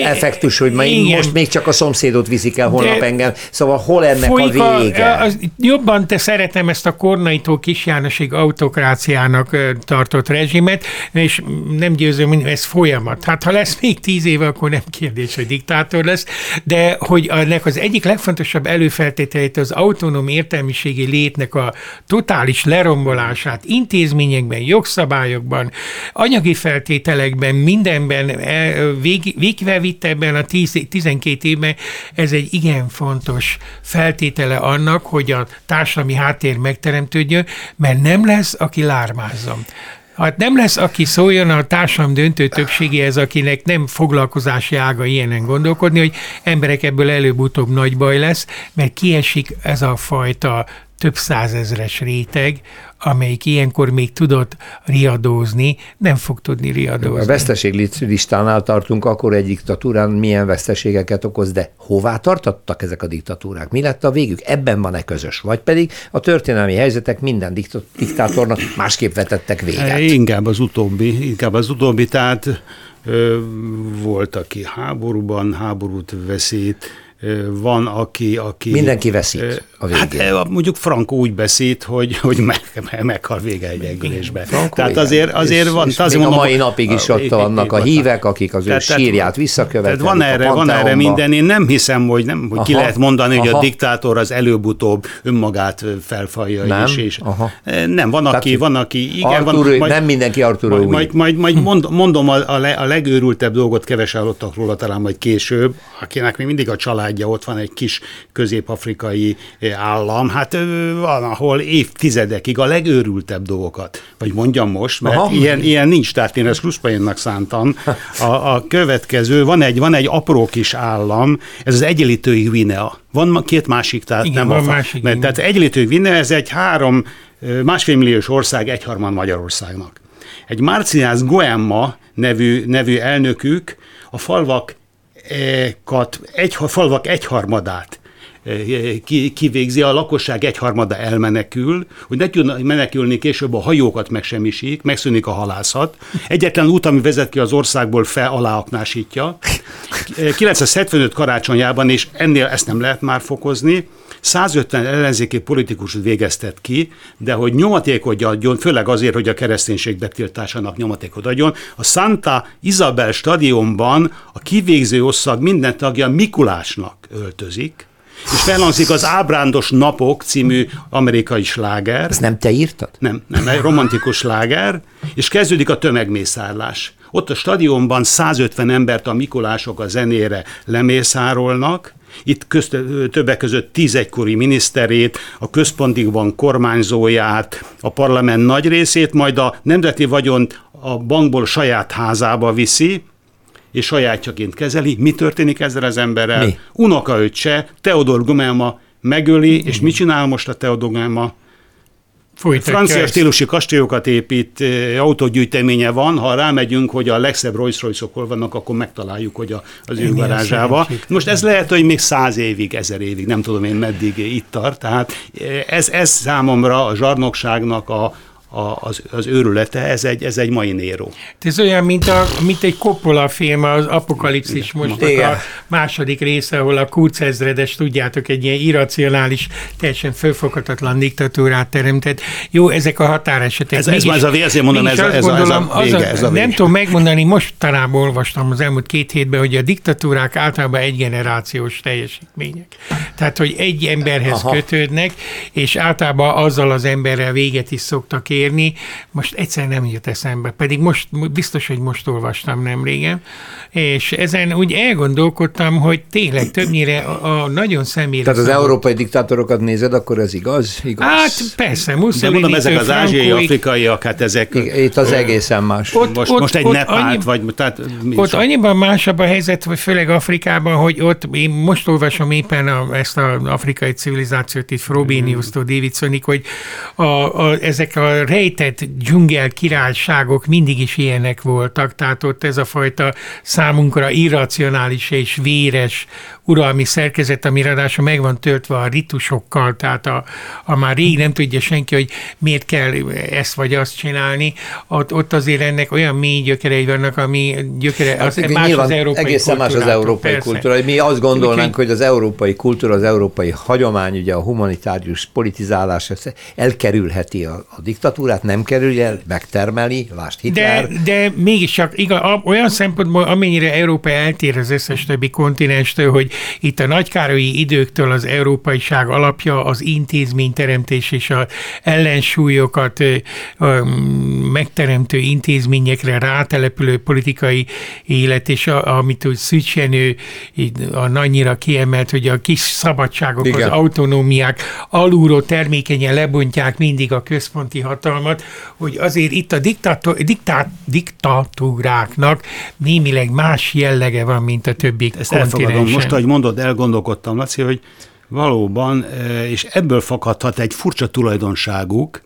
effektus, hogy igen. most még csak a szomszédot viszik el holnap de engem. Szóval hol ennek a a vége. Az, jobban te szeretem ezt a Kornaitól Kis Jánosig autokráciának tartott rezsimet, és nem győzöm, hogy ez folyamat. Hát ha lesz még tíz éve, akkor nem kérdés, hogy diktátor lesz, de hogy ennek az egyik legfontosabb előfeltételét az autonóm értelmiségi létnek a totális lerombolását intézményekben, jogszabályokban, anyagi feltételekben, mindenben vég, végvel vitte ebben a 10, 12 évben, ez egy igen fontos feltétel feltétele annak, hogy a társadalmi háttér megteremtődjön, mert nem lesz, aki lármázzon. Hát nem lesz, aki szóljon a társadalom döntő többségéhez, akinek nem foglalkozási ága ilyenen gondolkodni, hogy emberek ebből előbb-utóbb nagy baj lesz, mert kiesik ez a fajta több százezres réteg, amelyik ilyenkor még tudott riadózni, nem fog tudni riadózni. A veszteség listánál tartunk, akkor egy diktatúrán milyen veszteségeket okoz, de hová tartottak ezek a diktatúrák? Mi lett a végük? Ebben van-e közös? Vagy pedig a történelmi helyzetek minden diktátornak másképp vetettek véget? Inkább az utóbbi, inkább az utóbbi, tehát ö, volt, aki háborúban háborút veszít, van, aki... aki Mindenki veszít a végén. Hát mondjuk Franco úgy beszélt, hogy, hogy meg, meghal vége egy együlésbe. Tehát azért, azért és, van... És azért mondom, a mai napig is ott vannak a hívek, akik az ő sírját visszakövetelik. Tehát van erre, van erre minden. Én nem hiszem, hogy, nem, hogy aha, ki lehet mondani, hogy aha. a diktátor az előbb-utóbb önmagát felfalja nem, is. És aha. Nem, van, aki, van, aki igen, Arturo, van, majd, nem mindenki Arturo majd, majd, majd, majd mond, mondom a, a, le, a legőrültebb dolgot, kevesen hallottak róla talán majd később, akinek még mindig a családja ott van egy kis közép-afrikai állam, hát van, ahol évtizedekig a legőrültebb dolgokat, vagy mondjam most, mert ilyen, ilyen nincs, tehát én ezt Ruszpainnak szántam. A, a következő, van egy, van egy apró kis állam, ez az egyenlítői Guinea. Van két másik, tehát igen, nem van a, másik, mert, Tehát egyenlítői Guinea, ez egy három, másfél milliós ország, egyharmad Magyarországnak. Egy Marciász Goemma nevű, nevű elnökük a falvak egy, falvak egyharmadát kivégzi, a lakosság egyharmada elmenekül, hogy ne tudna menekülni később a hajókat megsemmisik, megszűnik a halászat. Egyetlen út, ami vezet ki az országból, fel aláaknásítja. 975 karácsonyában, és ennél ezt nem lehet már fokozni, 150 ellenzéki politikus végeztet ki, de hogy nyomatékot adjon, főleg azért, hogy a kereszténység betiltásának nyomatékot adjon, a Santa Isabel stadionban a kivégző oszag minden tagja Mikulásnak öltözik, és felhangzik az Ábrándos Napok című amerikai sláger. Ezt nem te írtad? Nem, nem, egy romantikus sláger, és kezdődik a tömegmészárlás. Ott a stadionban 150 embert a Mikulások a zenére lemészárolnak, itt közt, többek között tíz egykori miniszterét, a központi bank kormányzóját, a parlament nagy részét, majd a nemzeti vagyont a bankból saját házába viszi, és sajátjaként kezeli. Mi történik ezzel az emberrel? Mi? Unokaöccse, Teodor Gumelma megöli, és mit csinál most a Teodor Gumelma? Folytatja Francia ezt. stílusú kastélyokat épít, autógyűjteménye van, ha rámegyünk, hogy a legszebb Rolls royce hol vannak, akkor megtaláljuk, hogy a, az ő garázsába. Most ez lehet, hogy még száz évig, ezer évig, nem tudom én meddig itt tart. Tehát ez, ez számomra a zsarnokságnak a, a, az, az őrülete, ez egy, ez egy mai Néró. Ez olyan, mint, a, mint egy Coppola film, az Apokalipszis most a második része, ahol a Kurz ezredes, tudjátok, egy ilyen irracionális, teljesen fölfoghatatlan diktatúrát teremtett. Jó, ezek a határesetek. Ez, ez, ez a ezért mondom, ez, a, ez, gondolom, a, ez, a vége, ez a vége. Nem tudom megmondani, most talán olvastam az elmúlt két hétben, hogy a diktatúrák általában egy generációs teljesítmények. Tehát, hogy egy emberhez Aha. kötődnek, és általában azzal az emberrel véget is szoktak kérni, most egyszer nem jut eszembe, pedig most biztos, hogy most olvastam nem régen, és ezen úgy elgondolkodtam, hogy tényleg többnyire a, a nagyon személyre... Tehát az európai diktátorokat nézed, akkor ez igaz? igaz? Hát persze, Mussolini, De mondom, ezek az ázsiai, afrikaiak, hát ezek... Itt az egészen más. Ott, most, ott, most egy ott Nepált, annyi, vagy... Tehát, ott so? annyiban másabb a helyzet, vagy főleg Afrikában, hogy ott én most olvasom éppen a, ezt az afrikai civilizációt itt Frobenius-tól Davidsonig, hogy a, a, ezek a rejtett dzsungel királyságok mindig is ilyenek voltak, tehát ott ez a fajta számunkra irracionális és véres uralmi szerkezet, ami ráadásul meg van töltve a ritusokkal, tehát a, a már rég nem tudja senki, hogy miért kell ezt vagy azt csinálni, ott, ott azért ennek olyan mély gyökerei vannak, ami gyökere, hát, az, más az európai Egészen más az európai persze. kultúra. Mi azt gondolnánk, hogy az európai kultúra, az európai hagyomány, ugye a humanitárius politizálás elkerülheti a, a diktatúrát, nem kerülje el, megtermeli, lásd Hitler. De, de mégiscsak igaz, olyan szempontból, amennyire Európa eltér az összes többi kontinenstől, hogy itt a nagykárolyi időktől az európaiság alapja az intézményteremtés és az ellensúlyokat megteremtő intézményekre rátelepülő politikai élet, és a, amit úgy Szücsenő a nagynyira kiemelt, hogy a kis szabadságok, Igen. az autonómiák alulról termékenyen lebontják mindig a központi hatalmat, hogy azért itt a diktator, diktát, diktatúráknak némileg más jellege van, mint a többi Ezt elfogadom. Most, ahogy mondod, elgondolkodtam, Laci, hogy valóban, eh, és ebből fakadhat egy furcsa tulajdonságuk,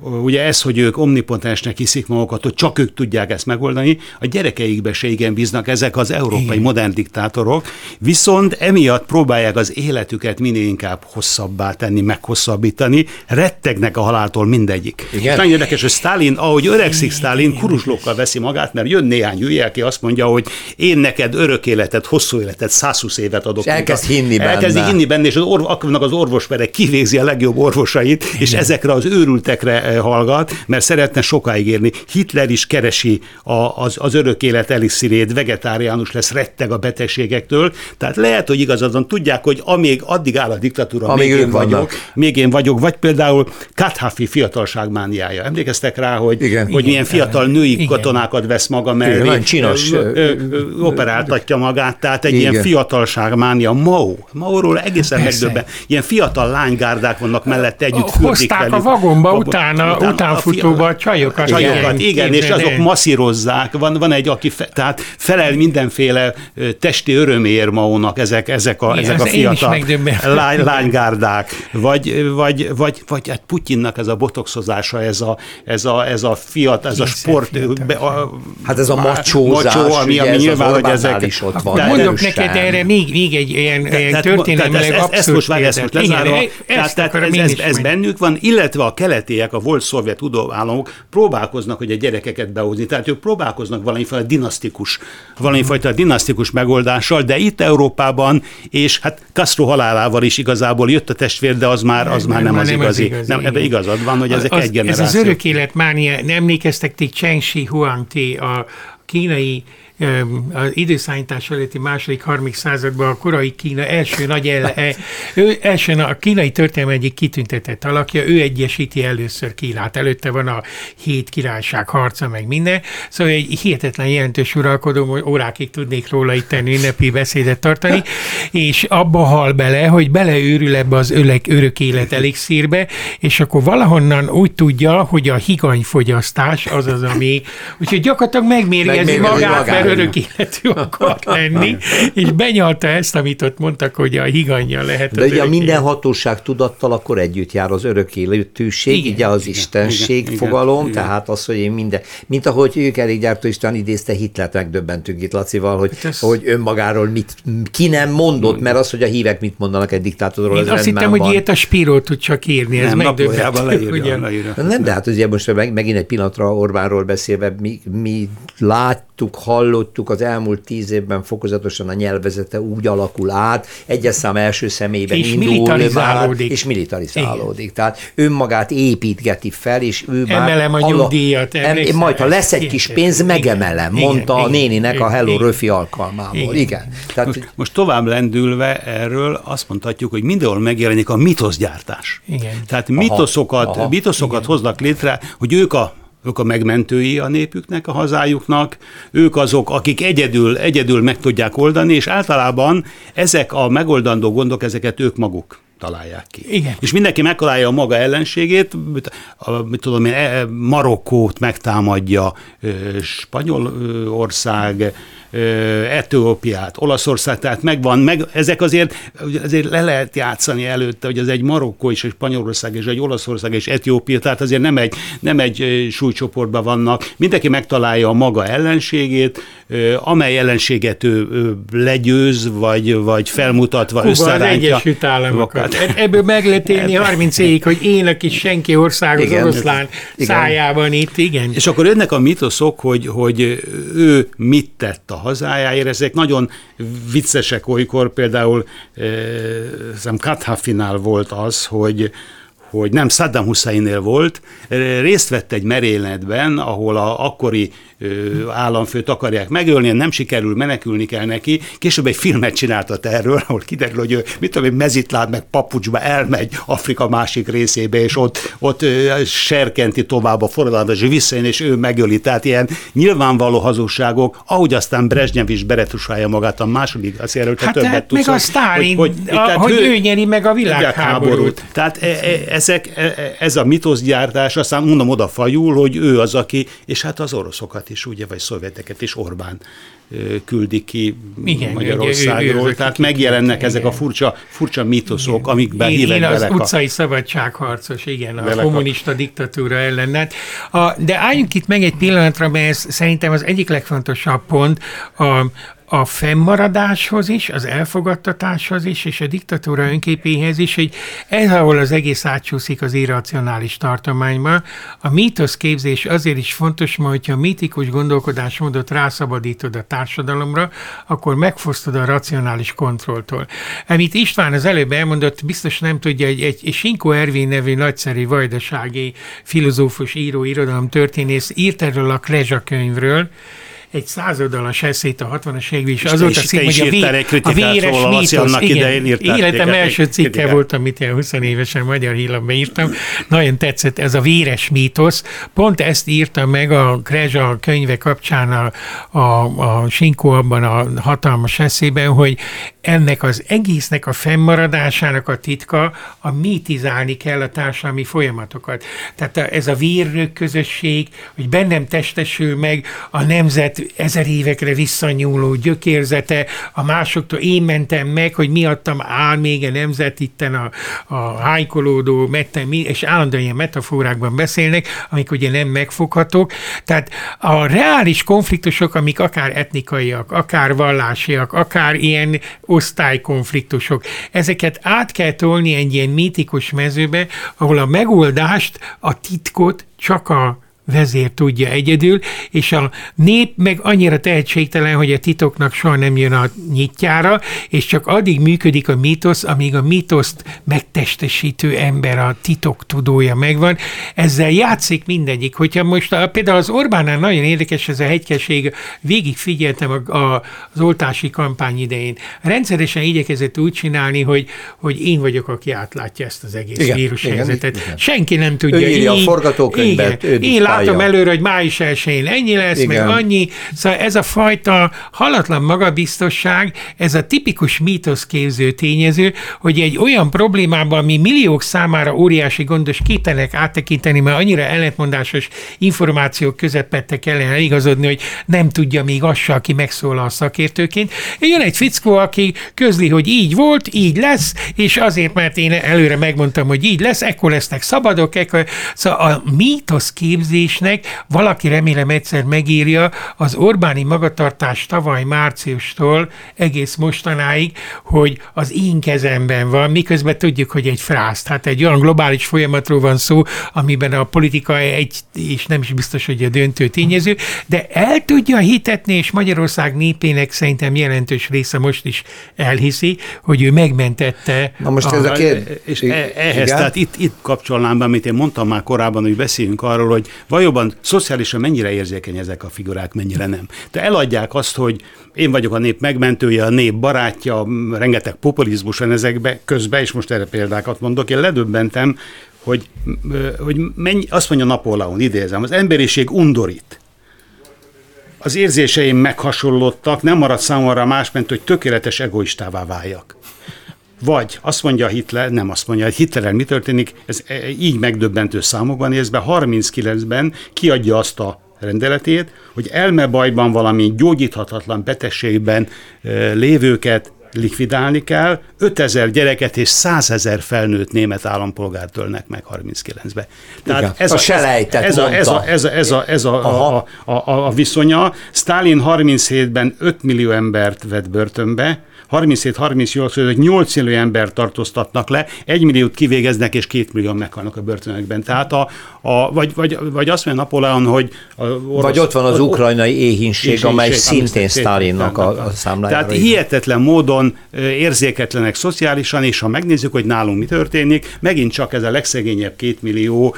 ugye ez, hogy ők omnipotensnek hiszik magukat, hogy csak ők tudják ezt megoldani, a gyerekeikbe se igen bíznak ezek az európai igen. modern diktátorok, viszont emiatt próbálják az életüket minél inkább hosszabbá tenni, meghosszabbítani, rettegnek a haláltól mindegyik. Igen. És nagyon érdekes, hogy Stalin, ahogy öregszik Stalin, kuruslókkal veszi magát, mert jön néhány hülye, aki azt mondja, hogy én neked örök életet, hosszú életet, 120 évet adok. És elkezd hinni benne. Elkezdi hinni benne, és az, orv, az orvosperek kivégzi a legjobb orvosait, Igen. és ezekre az őrültekre hallgat, mert szeretne sokáig érni. Hitler is keresi a, az, az örök élet eliszirét, vegetáriánus lesz, retteg a betegségektől. Tehát lehet, hogy igazadon tudják, hogy amíg addig áll a diktatúra, amíg még én vannak. vagyok, még én vagyok, vagy például Kathafi fiatalságmániája. Emlékeztek rá, hogy, Igen. hogy milyen fiatal női Igen. katonákat vesz maga mellé. Igen, csinos. Ö, ö, ö, operáltatja magát, tehát egy Igen. ilyen fiatalságmánia. Mao. Mao-ról egészen megdöbben. Ilyen fiatal lánygárdák vannak mellette együtt. Hozták a vagomba utána utána, utánfutóba a csajokat. Csajokat, igen, igen és azok masszírozzák. Van, van egy, aki fe, tehát felel mindenféle testi örömér maónak ezek, ezek a, igen, ezek a fiatal lány, lánygárdák. Vagy, vagy, vagy, vagy hát Putyinnak ez a botoxozása, ez a, ez a, ez a fiat, ez a sport. Be, a, hát ez a macsózás, macsó, ami, ami nyilván, hogy ezek... Is ott van. Mondok neked erre még, még egy ilyen, ilyen történelmileg abszurd ezt most, ezt most lezárom. Ez, ez bennük van, illetve a keletiek, a volt szovjet udóállamok próbálkoznak, hogy a gyerekeket behozni. Tehát ők próbálkoznak valamifajta dinasztikus, valamifajta dinasztikus megoldással, de itt Európában, és hát Castro halálával is igazából jött a testvér, de az már, az már nem, nem az nem igazi. Az igazi nem, ebben igazad van, hogy ezek az, egy generáció. Ez az örök életmánia, nem emlékeztek ti Cheng Shi Huangti, a kínai az időszállítás előtti második, harmadik században a korai Kína első nagy ele, ő első a kínai történelem egyik kitüntetett alakja, ő egyesíti először Kínát. Előtte van a hét királyság harca, meg minden. Szóval egy hihetetlen jelentős uralkodó, órákig tudnék róla itt ünnepi beszédet tartani, és abba hal bele, hogy beleőrül ebbe az ölek, örök élet elixírbe, és akkor valahonnan úgy tudja, hogy a higanyfogyasztás az az, ami, úgyhogy gyakorlatilag megmérgezi magát, magát, örök életű akar lenni, és benyalta ezt, amit ott mondtak, hogy a higanya lehet De ugye a minden hatóság tudattal akkor együtt jár az örök életűség, igen, ugye az igen, istenség igen, fogalom, igen, tehát az, hogy én minden, mint ahogy ők elég gyártó Isten idézte Hitlert, megdöbbentünk itt Lacival, hogy, hát ez... hogy önmagáról mit, ki nem mondott, mert az, hogy a hívek mit mondanak egy diktátorról, Én azt hittem, van. hogy ilyet a Spiro tud csak írni, ez megdöbbentő. Leírja, leírja. Nem, de hát ugye most megint egy pillanatra Orbánról beszélve, mi, mi láttuk, hallott, hallottuk, az elmúlt tíz évben fokozatosan a nyelvezete úgy alakul át, egyes szám első személyben és indul militarizálódik. Már, és militarizálódik. Igen. Tehát önmagát építgeti fel, és ő Emelem már... a nyugdíjat. Em, majd, ha lesz egy kis pénz, megemelem, igen, mondta igen, a néninek igen, a Hello igen, Röfi alkalmából. Igen. igen. Tehát, most, most tovább lendülve erről azt mondhatjuk, hogy mindenhol megjelenik a mitoszgyártás. Igen. Tehát mitoszokat, aha, aha, mitoszokat hoznak létre, hogy ők a ők a megmentői a népüknek, a hazájuknak, ők azok, akik egyedül, egyedül meg tudják oldani, és általában ezek a megoldandó gondok, ezeket ők maguk találják ki. Igen. És mindenki megtalálja a maga ellenségét, mit tudom én, e, Marokkót megtámadja, Spanyolország, Etiópiát, Olaszország, tehát megvan, meg, ezek azért, azért le lehet játszani előtte, hogy az egy Marokkó és egy Spanyolország és egy Olaszország és Etiópia, tehát azért nem egy, nem egy súlycsoportban vannak. Mindenki megtalálja a maga ellenségét, amely ellenséget ő, ő legyőz, vagy, vagy felmutatva Kuba összerántja. az Egyesült Államokat. Ebből meg lehet élni 30 évig, hogy én, aki senki ország az oroszlán igen. szájában itt, igen. És akkor jönnek a mitoszok, hogy, hogy ő mit tett a hazájáért, ezek nagyon viccesek olykor, például e, Kathafinál volt az, hogy hogy nem Saddam Husseinnél volt, részt vett egy merényletben, ahol a akkori államfőt akarják megölni, nem sikerül, menekülni kell neki. Később egy filmet csináltat erről, ahol kiderül, hogy ő, mit tudom, mezitláb meg papucsba elmegy Afrika másik részébe, és ott, ott serkenti tovább a forradalmat, és visszajön, és ő megöli. Tehát ilyen nyilvánvaló hazugságok, ahogy aztán Brezsnyev is beretusálja magát a második, azt jelölte hát többet tudsz. Meg a Sztálin, hogy, hogy, a, hogy ő, ő nyeri meg a világháborút. Tehát e, e, ezek, e, ez a mitoszgyártás, aztán mondom oda fajul, hogy ő az, aki, és hát az oroszokat is, ugye, vagy szovjeteket is Orbán küldik ki igen, Magyarországról. Ugye, ő, ő, Tehát megjelennek ezek a furcsa, furcsa mítoszok, igen. amikben én, én az utcai a... szabadságharcos, igen, a kommunista a... diktatúra ellen. A, de álljunk itt meg egy pillanatra, mert ez szerintem az egyik legfontosabb pont, a, a fennmaradáshoz is, az elfogadtatáshoz is, és a diktatúra önképéhez is, hogy ez, ahol az egész átsúszik az irracionális tartományba. A mítoszképzés azért is fontos, mert hogyha a mítikus gondolkodásmódot rászabadítod a társadalomra, akkor megfosztod a racionális kontrolltól. Amit István az előbb elmondott, biztos nem tudja, egy, egy Sinko Ervin nevű nagyszerű vajdasági filozófus, író, irodalom történész írt erről a Klezsa könyvről, egy százoldalas eszét a 60-as években, és azóta cím, hogy a, vé, a véres mítosz. Igen, életem első cikke kritikát. volt, amit én 20 évesen magyar hírlapban írtam. Nagyon tetszett ez a véres mítosz. Pont ezt írta meg a Krezsa könyve kapcsán a, a, a Sinkó abban a hatalmas eszében, hogy ennek az egésznek a fennmaradásának a titka a mitizálni kell a társadalmi folyamatokat. Tehát ez a vérnök közösség, hogy bennem testesül meg a nemzet ezer évekre visszanyúló gyökérzete, a másoktól én mentem meg, hogy miattam áll még a nemzet itten a, a hájkolódó, mettem, és állandóan ilyen metaforákban beszélnek, amik ugye nem megfoghatók. Tehát a reális konfliktusok, amik akár etnikaiak, akár vallásiak, akár ilyen osztálykonfliktusok. Ezeket át kell tolni egy ilyen mítikus mezőbe, ahol a megoldást, a titkot csak a vezér tudja egyedül, és a nép meg annyira tehetségtelen, hogy a titoknak soha nem jön a nyitjára, és csak addig működik a mítosz, amíg a mítoszt megtestesítő ember, a titok tudója megvan. Ezzel játszik mindegyik. Hogyha most a, például az Orbánnál nagyon érdekes ez a hegykeség, végig figyeltem a, a, az oltási kampány idején. Rendszeresen igyekezett úgy csinálni, hogy, hogy én vagyok, aki átlátja ezt az egész igen, vírushelyzetet. Igen, igen. Senki nem tudja. Ő írja így, a forgatókönyvet, igen, én látom előre, hogy május 1 ennyi lesz, Igen. meg annyi. Szóval ez a fajta halatlan magabiztosság, ez a tipikus mítoszképző tényező, hogy egy olyan problémában, ami milliók számára óriási gondos képtelenek áttekinteni, mert annyira ellentmondásos információk közepette kellene eligazodni, hogy nem tudja még az se, aki megszólal a szakértőként. Jön egy fickó, aki közli, hogy így volt, így lesz, és azért, mert én előre megmondtam, hogy így lesz, ekkor lesznek szabadok, ekkor... Szóval a mítoszképzés kérdésnek, valaki remélem egyszer megírja, az Orbáni magatartás tavaly márciustól egész mostanáig, hogy az én kezemben van, miközben tudjuk, hogy egy frász. Tehát egy olyan globális folyamatról van szó, amiben a politika egy, és nem is biztos, hogy a döntő tényező, de el tudja hitetni, és Magyarország népének szerintem jelentős része most is elhiszi, hogy ő megmentette. Na most a, ez a kérdés. És e- ehhez, igen? tehát itt, itt kapcsolnám be, amit én mondtam már korábban, hogy beszéljünk arról, hogy valóban szociálisan mennyire érzékeny ezek a figurák, mennyire nem. De eladják azt, hogy én vagyok a nép megmentője, a nép barátja, rengeteg populizmus van ezekbe közben, és most erre példákat mondok. Én ledöbbentem, hogy, hogy mennyi, azt mondja Napóleon, idézem, az emberiség undorít. Az érzéseim meghasonlottak, nem maradt számomra más, mint hogy tökéletes egoistává váljak. Vagy azt mondja Hitler, nem azt mondja, hogy Hitlerrel mi történik, ez e, így megdöbbentő számokban néz be, 39-ben kiadja azt a rendeletét, hogy elmebajban valami gyógyíthatatlan betegségben e, lévőket likvidálni kell, 5000 gyereket és 100 ezer felnőtt német állampolgárt ölnek meg 39-be. Tehát ez a, a selejtet ez a, ez a, ez a, ez a, ez a, a, a, a, a viszonya. Stalin 37-ben 5 millió embert vett börtönbe, 37-38 között 8 millió ember tartóztatnak le, 1 milliót kivégeznek, és 2 millió meghalnak a börtönökben. Tehát a, a, vagy, vagy, vagy azt mondja Napóleon, hogy... A orosz, vagy ott van az ukrajnai éhínség, éhínség amely szintén Stalinnak a, a számlájára. Tehát hihetetlen módon érzéketlenek szociálisan, és ha megnézzük, hogy nálunk mi történik, megint csak ez a legszegényebb két millió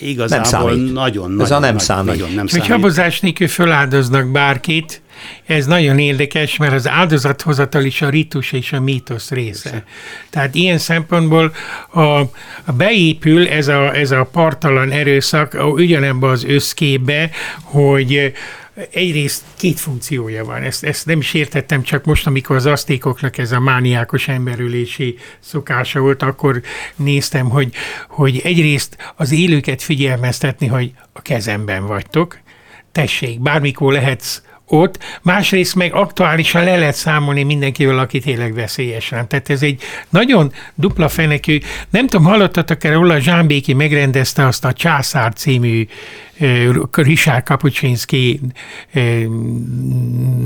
igazából nem nagyon, nagyon, Ez a nem nagy, számít. Nagyon nem számít. Hogy habozás nélkül föláldoznak bárkit, ez nagyon érdekes, mert az áldozathozatal is a ritus és a mítosz része. Tehát ilyen szempontból a, a beépül ez a, ez a partalan erőszak ugyanebben az összképbe, hogy egyrészt két funkciója van. Ezt, ezt nem is értettem, csak most, amikor az asztékoknak ez a mániákos emberülési szokása volt, akkor néztem, hogy, hogy egyrészt az élőket figyelmeztetni, hogy a kezemben vagytok, tessék, bármikor lehetsz ott, másrészt meg aktuálisan le lehet számolni mindenkivel, aki tényleg veszélyes rám. Tehát ez egy nagyon dupla fenekű, nem tudom, hallottatok erre, Ola Zsámbéki megrendezte azt a Császár című Richard Kapuczynski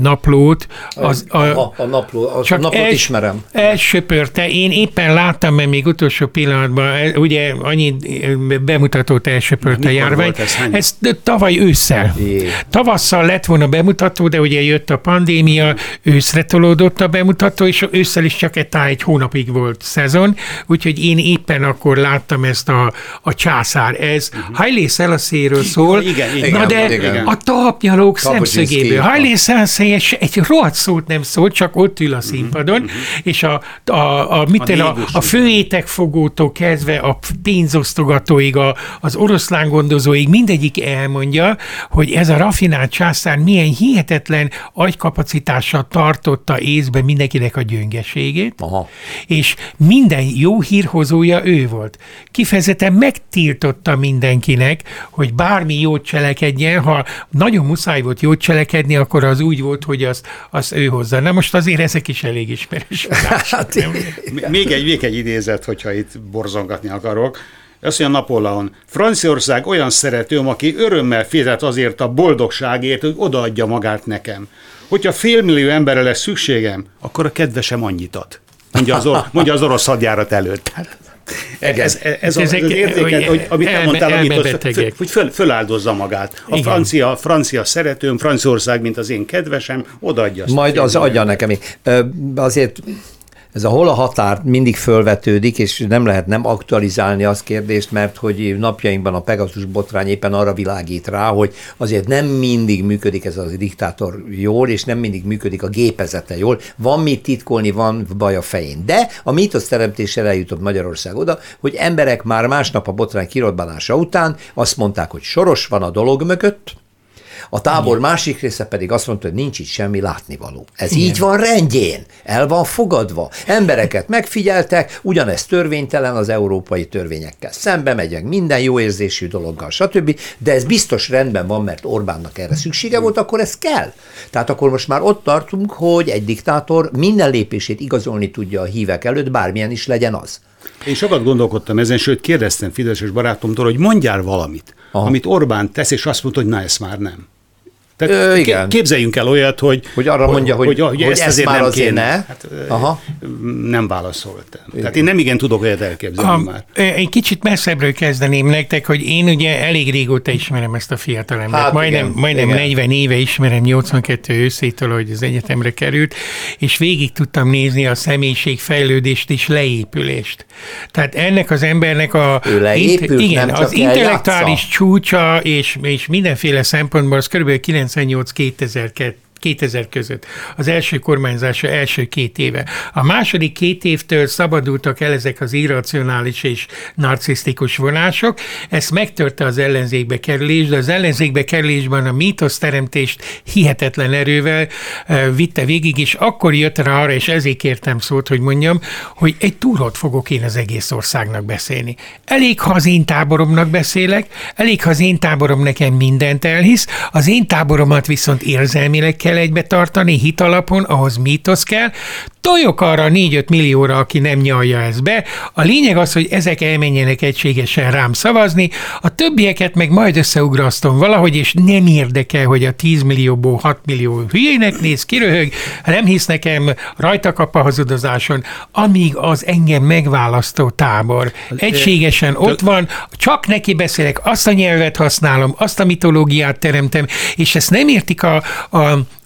naplót. Az, a, a, a napló, a csak napot els, ismerem. Elsöpörte, én éppen láttam, mert még utolsó pillanatban, ugye annyi bemutatót elsöpörte a járvány. Ez, ez tavaly ősszel. Jé. Tavasszal lett volna bemutató, de ugye jött a pandémia, őszre tolódott a bemutató, és ősszel is csak egy, egy hónapig volt szezon, úgyhogy én éppen akkor láttam ezt a, a császár. Ez uh-huh. Hailé Szelaszéről szól, Igen, igen, Na de igen. a talpnyalók szemszögéből. Hajlé Szenszélyes egy rohadt szót nem szól, csak ott ül a mhm, színpadon, uh-huh. és a, a, a, mit a, a, a főétekfogótól kezdve a pénzosztogatóig, a, az oroszlán gondozóig mindegyik elmondja, hogy ez a rafinált császár milyen hihetetlen agykapacitással tartotta észbe mindenkinek a gyöngeségét, Aha. és minden jó hírhozója ő volt. Kifejezetten megtiltotta mindenkinek, hogy bármi jót cselekedjen, ha nagyon muszáj volt jót cselekedni, akkor az úgy volt, hogy az, az ő hozza. Na most azért ezek is elég ismeres. hát, még, egy, még egy idézet, hogyha itt borzongatni akarok. Azt mondja Napóleon, Franciaország olyan szeretőm, aki örömmel fizet azért a boldogságért, hogy odaadja magát nekem. Hogyha félmillió emberre lesz szükségem, akkor a kedvesem annyit ad. Mondja az, or, mondja az orosz hadjárat előtt. Hát, ez, ez, ez, az, az értéket, hogy, amit elme, mondtál, amit hogy, hogy föl, föláldozza magát. A francia, francia szeretőm, Franciaország, mint az én kedvesem, odaadja. Majd az adja nekem. Azért ez a hol a határ mindig fölvetődik, és nem lehet nem aktualizálni azt kérdést, mert hogy napjainkban a Pegasus botrány éppen arra világít rá, hogy azért nem mindig működik ez a diktátor jól, és nem mindig működik a gépezete jól. Van mit titkolni, van baj a fején. De a mítosz teremtésére eljutott Magyarország oda, hogy emberek már másnap a botrány kirobbanása után azt mondták, hogy soros van a dolog mögött, a tábor Igen. másik része pedig azt mondta, hogy nincs itt semmi látnivaló. Ez Igen. így van rendjén, el van fogadva. Embereket megfigyeltek, ugyanez törvénytelen az európai törvényekkel. Szembe megyek minden jó érzésű dologgal, stb. De ez biztos rendben van, mert Orbánnak erre szüksége volt, akkor ez kell. Tehát akkor most már ott tartunk, hogy egy diktátor minden lépését igazolni tudja a hívek előtt, bármilyen is legyen az. Én sokat gondolkodtam ezen, sőt kérdeztem Fideszes barátomtól, hogy mondjál valamit, Aha. amit Orbán tesz, és azt mondta, hogy na, ezt már nem. Tehát Ö, igen. Képzeljünk el olyat, hogy... Hogy arra mondja, hogy, hogy, hogy, hogy ezt, ezt már nem azért kéne. ne. Hát, Aha. Nem válaszoltam. Igen. Tehát én nem igen tudok olyat elképzelni a, már. Egy kicsit messzebbről kezdeném nektek, hogy én ugye elég régóta ismerem ezt a fiatalembert. Hát, majdnem igen, majdnem igen. 40 éve ismerem 82 őszétől, hogy az egyetemre került, és végig tudtam nézni a személyiség fejlődést és leépülést. Tehát ennek az embernek a... Ő leépült, int, igen, az intellektuális csúcsa és, és mindenféle szempontból az kb. 98-2002 2000 között. Az első kormányzása első két éve. A második két évtől szabadultak el ezek az irracionális és narcisztikus vonások. Ezt megtörte az ellenzékbe kerülés, de az ellenzékbe kerülésben a mítosz teremtést hihetetlen erővel vitte végig, és akkor jött rá arra, és ezért kértem szót, hogy mondjam, hogy egy túrót fogok én az egész országnak beszélni. Elég, ha az én táboromnak beszélek, elég, ha az én táborom nekem mindent elhisz, az én táboromat viszont érzelmileg kell kell egybe tartani hitalapon, ahhoz mítosz kell, tojok arra 4-5 millióra, aki nem nyalja ezt be. A lényeg az, hogy ezek elmenjenek egységesen rám szavazni, a többieket meg majd összeugrasztom valahogy, és nem érdekel, hogy a 10 millióból 6 millió hülyének néz, kiröhög, nem hisz nekem, rajta kap a hazudozáson, amíg az engem megválasztó tábor. Egységesen ott van, csak neki beszélek, azt a nyelvet használom, azt a mitológiát teremtem, és ezt nem értik a, a,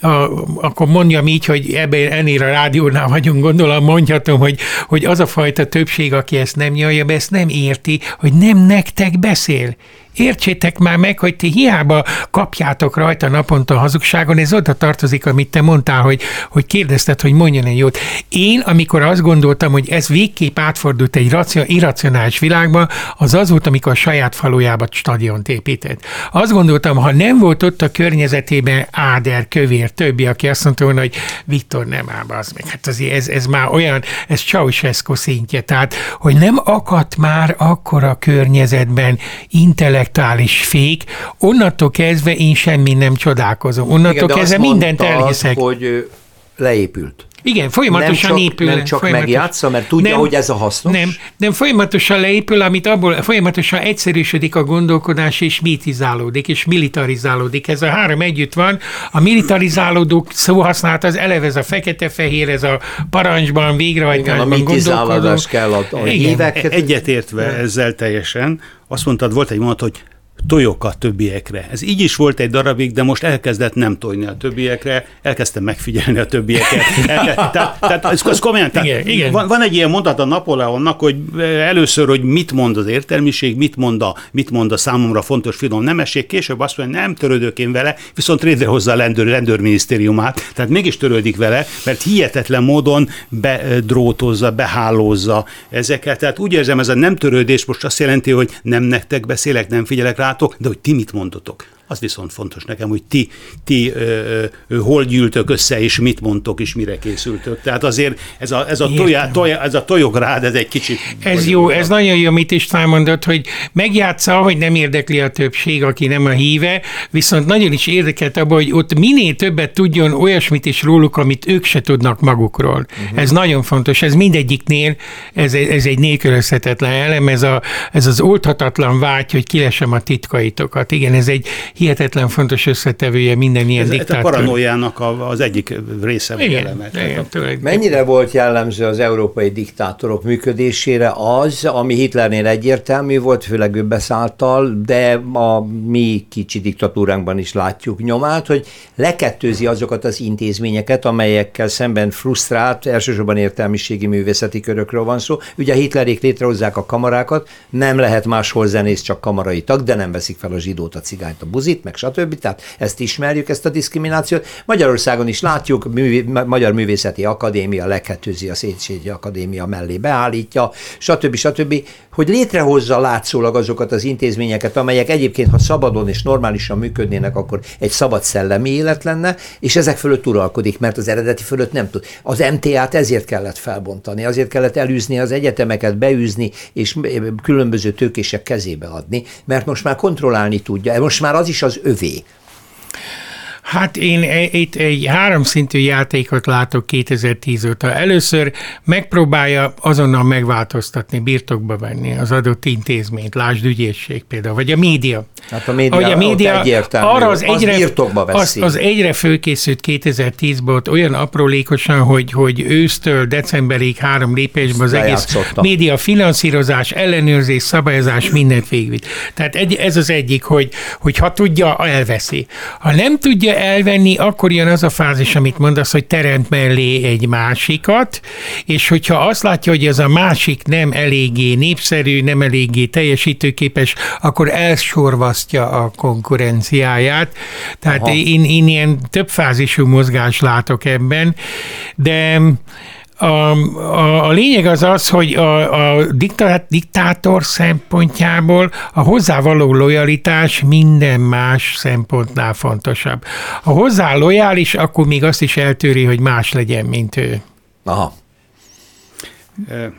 a akkor mondjam így, hogy ebben ennél a rádiónál vagyunk, gondolom mondhatom, hogy, hogy az a fajta többség, aki ezt nem nyalja be, ezt nem érti, hogy nem nektek beszél. Értsétek már meg, hogy ti hiába kapjátok rajta naponta hazugságon, ez oda tartozik, amit te mondtál, hogy, hogy kérdezted, hogy mondjon egy jót. Én, amikor azt gondoltam, hogy ez végképp átfordult egy racio, irracionális világba, az az volt, amikor a saját falujába stadiont épített. Azt gondoltam, ha nem volt ott a környezetében Áder, Kövér, többi, aki azt mondta volna, hogy Viktor nem áll, az meg. Hát azért ez, ez már olyan, ez Ceausescu szintje. Tehát, hogy nem akadt már akkor a környezetben intellekt intellektuális fék, onnantól kezdve én semmi nem csodálkozom. Onnantól Igen, kezdve mindent elhiszek. hogy leépült. Igen, folyamatosan nem csak, épül. Nem csak folyamatos... megjátsza, mert tudja, nem, hogy ez a hasznos. Nem, nem folyamatosan leépül, amit abból folyamatosan egyszerűsödik a gondolkodás, és mitizálódik, és militarizálódik. Ez a három együtt van. A militarizálódók használat az eleve ez a fekete-fehér, ez a parancsban, végrehajtásban gondolkodó. kell a, a hívek. Egyetértve ezzel teljesen, azt mondtad, volt egy mondat, hogy tojok a többiekre. Ez így is volt egy darabig, de most elkezdett nem tojni a többiekre, elkezdtem megfigyelni a többieket. tehát, tehát ez, ez komolyan, tehát igen, igen. Van, van egy ilyen mondat a Napóleonnak, hogy eh, először, hogy mit mond az értelmiség, mit mond a, mit mond a számomra fontos finom nemesség, később azt mondja, nem törődök én vele, viszont létrehozza a rendőr, rendőrminisztériumát, tehát mégis törődik vele, mert hihetetlen módon bedrótozza, behálózza ezeket. Tehát úgy érzem, ez a nem törődés most azt jelenti, hogy nem nektek beszélek, nem figyelek rá, rátok, de hogy ti mit mondotok? Az viszont fontos nekem, hogy ti, ti ö, ö, hol gyűltök össze, és mit mondtok, és mire készültök. Tehát azért ez a, ez a, tojá, tojá, ez a tolyográd, ez egy kicsit... Ez jó, ez nagyon jó, amit is mondott, hogy megjátsza, hogy nem érdekli a többség, aki nem a híve, viszont nagyon is érdekelt abban, hogy ott minél többet tudjon olyasmit is róluk, amit ők se tudnak magukról. Uh-huh. Ez nagyon fontos, ez mindegyiknél, ez, ez egy nélkülözhetetlen elem, ez, a, ez az oldhatatlan vágy, hogy kilesem a titkaitokat. Igen, ez egy hihetetlen fontos összetevője minden ilyen ez, diktátor. Ez a paranoiának az egyik része vagy igen, eleme. Igen, Mennyire volt jellemző az európai diktátorok működésére az, ami Hitlernél egyértelmű volt, főleg ő beszálltal, de a mi kicsi diktatúránkban is látjuk nyomát, hogy lekettőzi azokat az intézményeket, amelyekkel szemben frusztrált, elsősorban értelmiségi művészeti körökről van szó. Ugye Hitlerék létrehozzák a kamarákat, nem lehet máshol zenész, csak kamarai tag, de nem veszik fel a zsidót, a cigányt, a buzit, meg stb. Tehát ezt ismerjük, ezt a diszkriminációt. Magyarországon is látjuk, művé, Magyar Művészeti Akadémia lekettőzi a Széchenyi Akadémia mellé beállítja, stb. stb., hogy létrehozza látszólag azokat az intézményeket, amelyek egyébként, ha szabadon és normálisan működnének, akkor egy szabad szellemi élet lenne, és ezek fölött uralkodik, mert az eredeti fölött nem tud. Az MTA-t ezért kellett felbontani, azért kellett elűzni az egyetemeket, beűzni, és különböző tőkések kezébe adni, mert most már kontrollálni tudja, most már az is az övé. Hát én e, itt egy háromszintű játékot látok 2010 óta. Először megpróbálja azonnal megváltoztatni, birtokba venni az adott intézményt, lásd ügyészség például, vagy a média. Hát a média, a média egyértelmű, arra az, egyre, az birtokba veszi. Az, az egyre fölkészült 2010-ben ott olyan aprólékosan, hogy, hogy ősztől decemberig három lépésben az egész média finanszírozás, ellenőrzés, szabályozás mindent végvitt. Tehát egy, ez az egyik, hogy, hogy ha tudja, elveszi. Ha nem tudja elvenni, akkor jön az a fázis, amit mondasz, hogy teremt mellé egy másikat, és hogyha azt látja, hogy ez a másik nem eléggé népszerű, nem eléggé teljesítőképes, akkor elsorvasztja a konkurenciáját. Tehát én, én ilyen több fázisú mozgást látok ebben, de a, a, a lényeg az az, hogy a, a diktát, diktátor szempontjából a hozzávaló lojalitás minden más szempontnál fontosabb. Ha hozzá lojális, akkor még azt is eltűri, hogy más legyen, mint ő. Aha.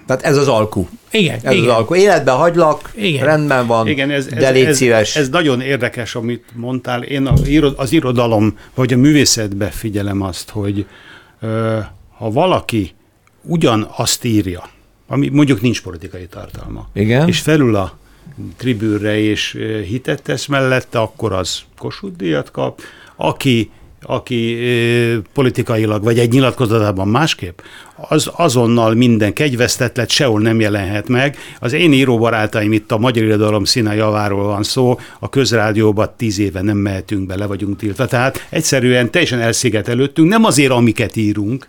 Tehát ez az alkú. Igen. Ez igen. az alkú. Életben hagylak, igen. rendben van, igen, ez, ez, de légy ez, szíves. Ez, ez nagyon érdekes, amit mondtál. Én az irodalom, vagy a művészetbe figyelem azt, hogy ha valaki ugyanazt írja, ami mondjuk nincs politikai tartalma, Igen. és felül a tribűrre és hitet tesz mellette, akkor az Kossuth díjat kap. Aki, aki politikailag vagy egy nyilatkozatában másképp, az azonnal minden kegyvesztett lett, sehol nem jelenhet meg. Az én íróbarátaim itt a magyar irodalom színe javáról van szó, a közrádióba tíz éve nem mehetünk be, le vagyunk tiltva. Tehát egyszerűen teljesen elszigetelődtünk, nem azért, amiket írunk,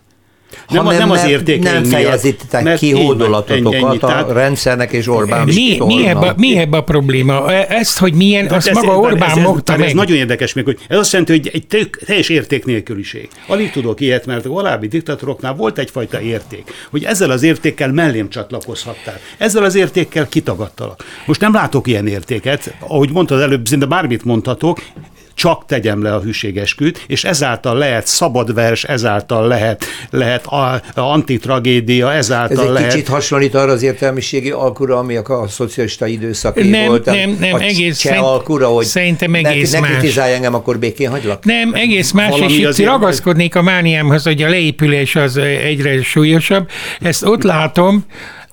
nem, nem, nem az értékeink Nem fejezitek ki hódolatotokat a rendszernek és Orbán mi, mi, ebbe, mi ebbe a probléma? E- ezt, hogy milyen, azt ez, maga Orbán ez, ez, ez, ez nagyon érdekes még, hogy ez azt jelenti, hogy egy tök, teljes érték nélküliség. Alig tudok ilyet, mert a korábbi diktatoroknál volt egyfajta érték, hogy ezzel az értékkel mellém csatlakozhattál. Ezzel az értékkel kitagadtalak. Most nem látok ilyen értéket, ahogy mondtad előbb, szinte bármit mondhatok, csak tegyem le a hűségesküt, és ezáltal lehet szabad vers, ezáltal lehet, lehet a, a antitragédia, ezáltal Ez egy lehet... kicsit hasonlít arra az értelmiségi alkura, ami a, a szocialista időszak nem, volt. Nem, nem, a egész szerint, alkura, hogy szerintem egész ne, más. Ne kritizálj engem, akkor békén hagylak. Nem, egész más, Valami és itt ragaszkodnék a mániámhoz, hogy a leépülés az egyre súlyosabb. Ezt ott látom,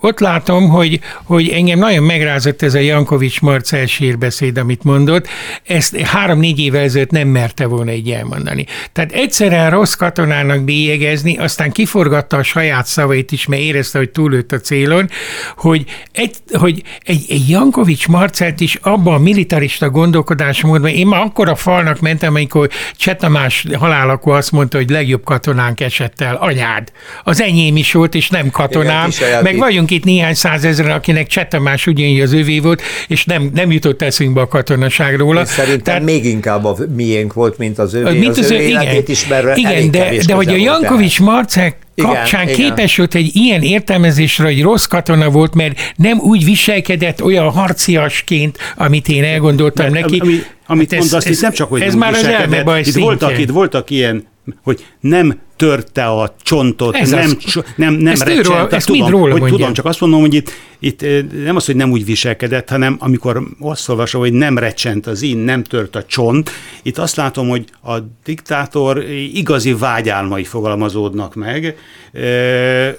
ott látom, hogy, hogy engem nagyon megrázott ez a Jankovics Marcel sírbeszéd, amit mondott. Ezt három-négy évvel ezelőtt nem merte volna így elmondani. Tehát egyszerűen rossz katonának bélyegezni, aztán kiforgatta a saját szavait is, mert érezte, hogy túlőtt a célon, hogy egy, hogy egy, egy Jankovics Marcelt is abban a militarista gondolkodásmódban, én már akkor a falnak mentem, amikor Csetamás halálakor azt mondta, hogy legjobb katonánk esett el, anyád. Az enyém is volt, és nem katonám, meg vagyunk vagyunk itt néhány százezer, akinek Csetamás ugyanígy az övé volt, és nem, nem jutott eszünkbe a katonaság róla. És szerintem Tehát, még inkább a miénk volt, mint az övé. Mint az, az ő életét ismerve Igen, de, de hogy a Jankovics Marcek kapcsán igen, képes igen. volt egy ilyen értelmezésre, hogy rossz katona volt, mert nem úgy viselkedett olyan harciasként, amit én elgondoltam mert, neki. Ami, amit hát mondasz, ez, nem csak, hogy ez nem már az elmebaj itt voltak, itt voltak ilyen hogy nem törte a csontot, ez nem, az, nem, nem ezt recsent. Ezt tudom, róla hogy mondja. tudom, csak azt mondom, hogy itt, itt nem az, hogy nem úgy viselkedett, hanem amikor azt olvasom, hogy nem recsent az in, nem tört a csont, itt azt látom, hogy a diktátor igazi vágyálmai fogalmazódnak meg.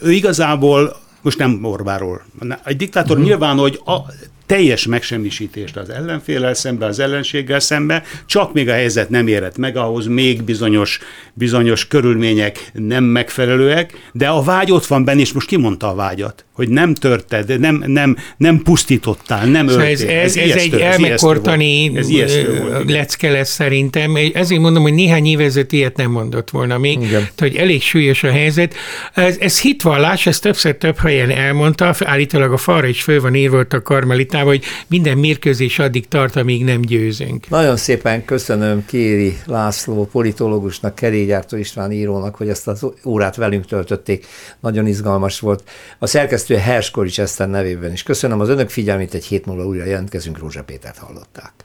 Ő igazából most nem Orbáról. Egy diktátor uh-huh. nyilván, hogy a, teljes megsemmisítést az ellenfélel szembe, az ellenséggel szembe, csak még a helyzet nem érett meg, ahhoz még bizonyos, bizonyos körülmények nem megfelelőek, de a vágy ott van benne, és most kimondta a vágyat, hogy nem törted, nem, nem, nem pusztítottál, nem szóval öltél. Ez, ez, ez, ez egy elmekortani lecke lesz szerintem. Ezért mondom, hogy néhány évezet ilyet nem mondott volna még, Igen. hogy elég súlyos a helyzet. Ez, ez hitvallás, ezt többször több helyen elmondta, állítólag a falra is föl van írva a karmelita mondtál, hogy minden mérkőzés addig tart, amíg nem győzünk. Nagyon szépen köszönöm Kéri László politológusnak, Kerégyártó István írónak, hogy ezt az órát velünk töltötték. Nagyon izgalmas volt. A szerkesztő Herskorics Eszter nevében is köszönöm az önök figyelmét, egy hét múlva újra jelentkezünk, Rózsa Pétert hallották.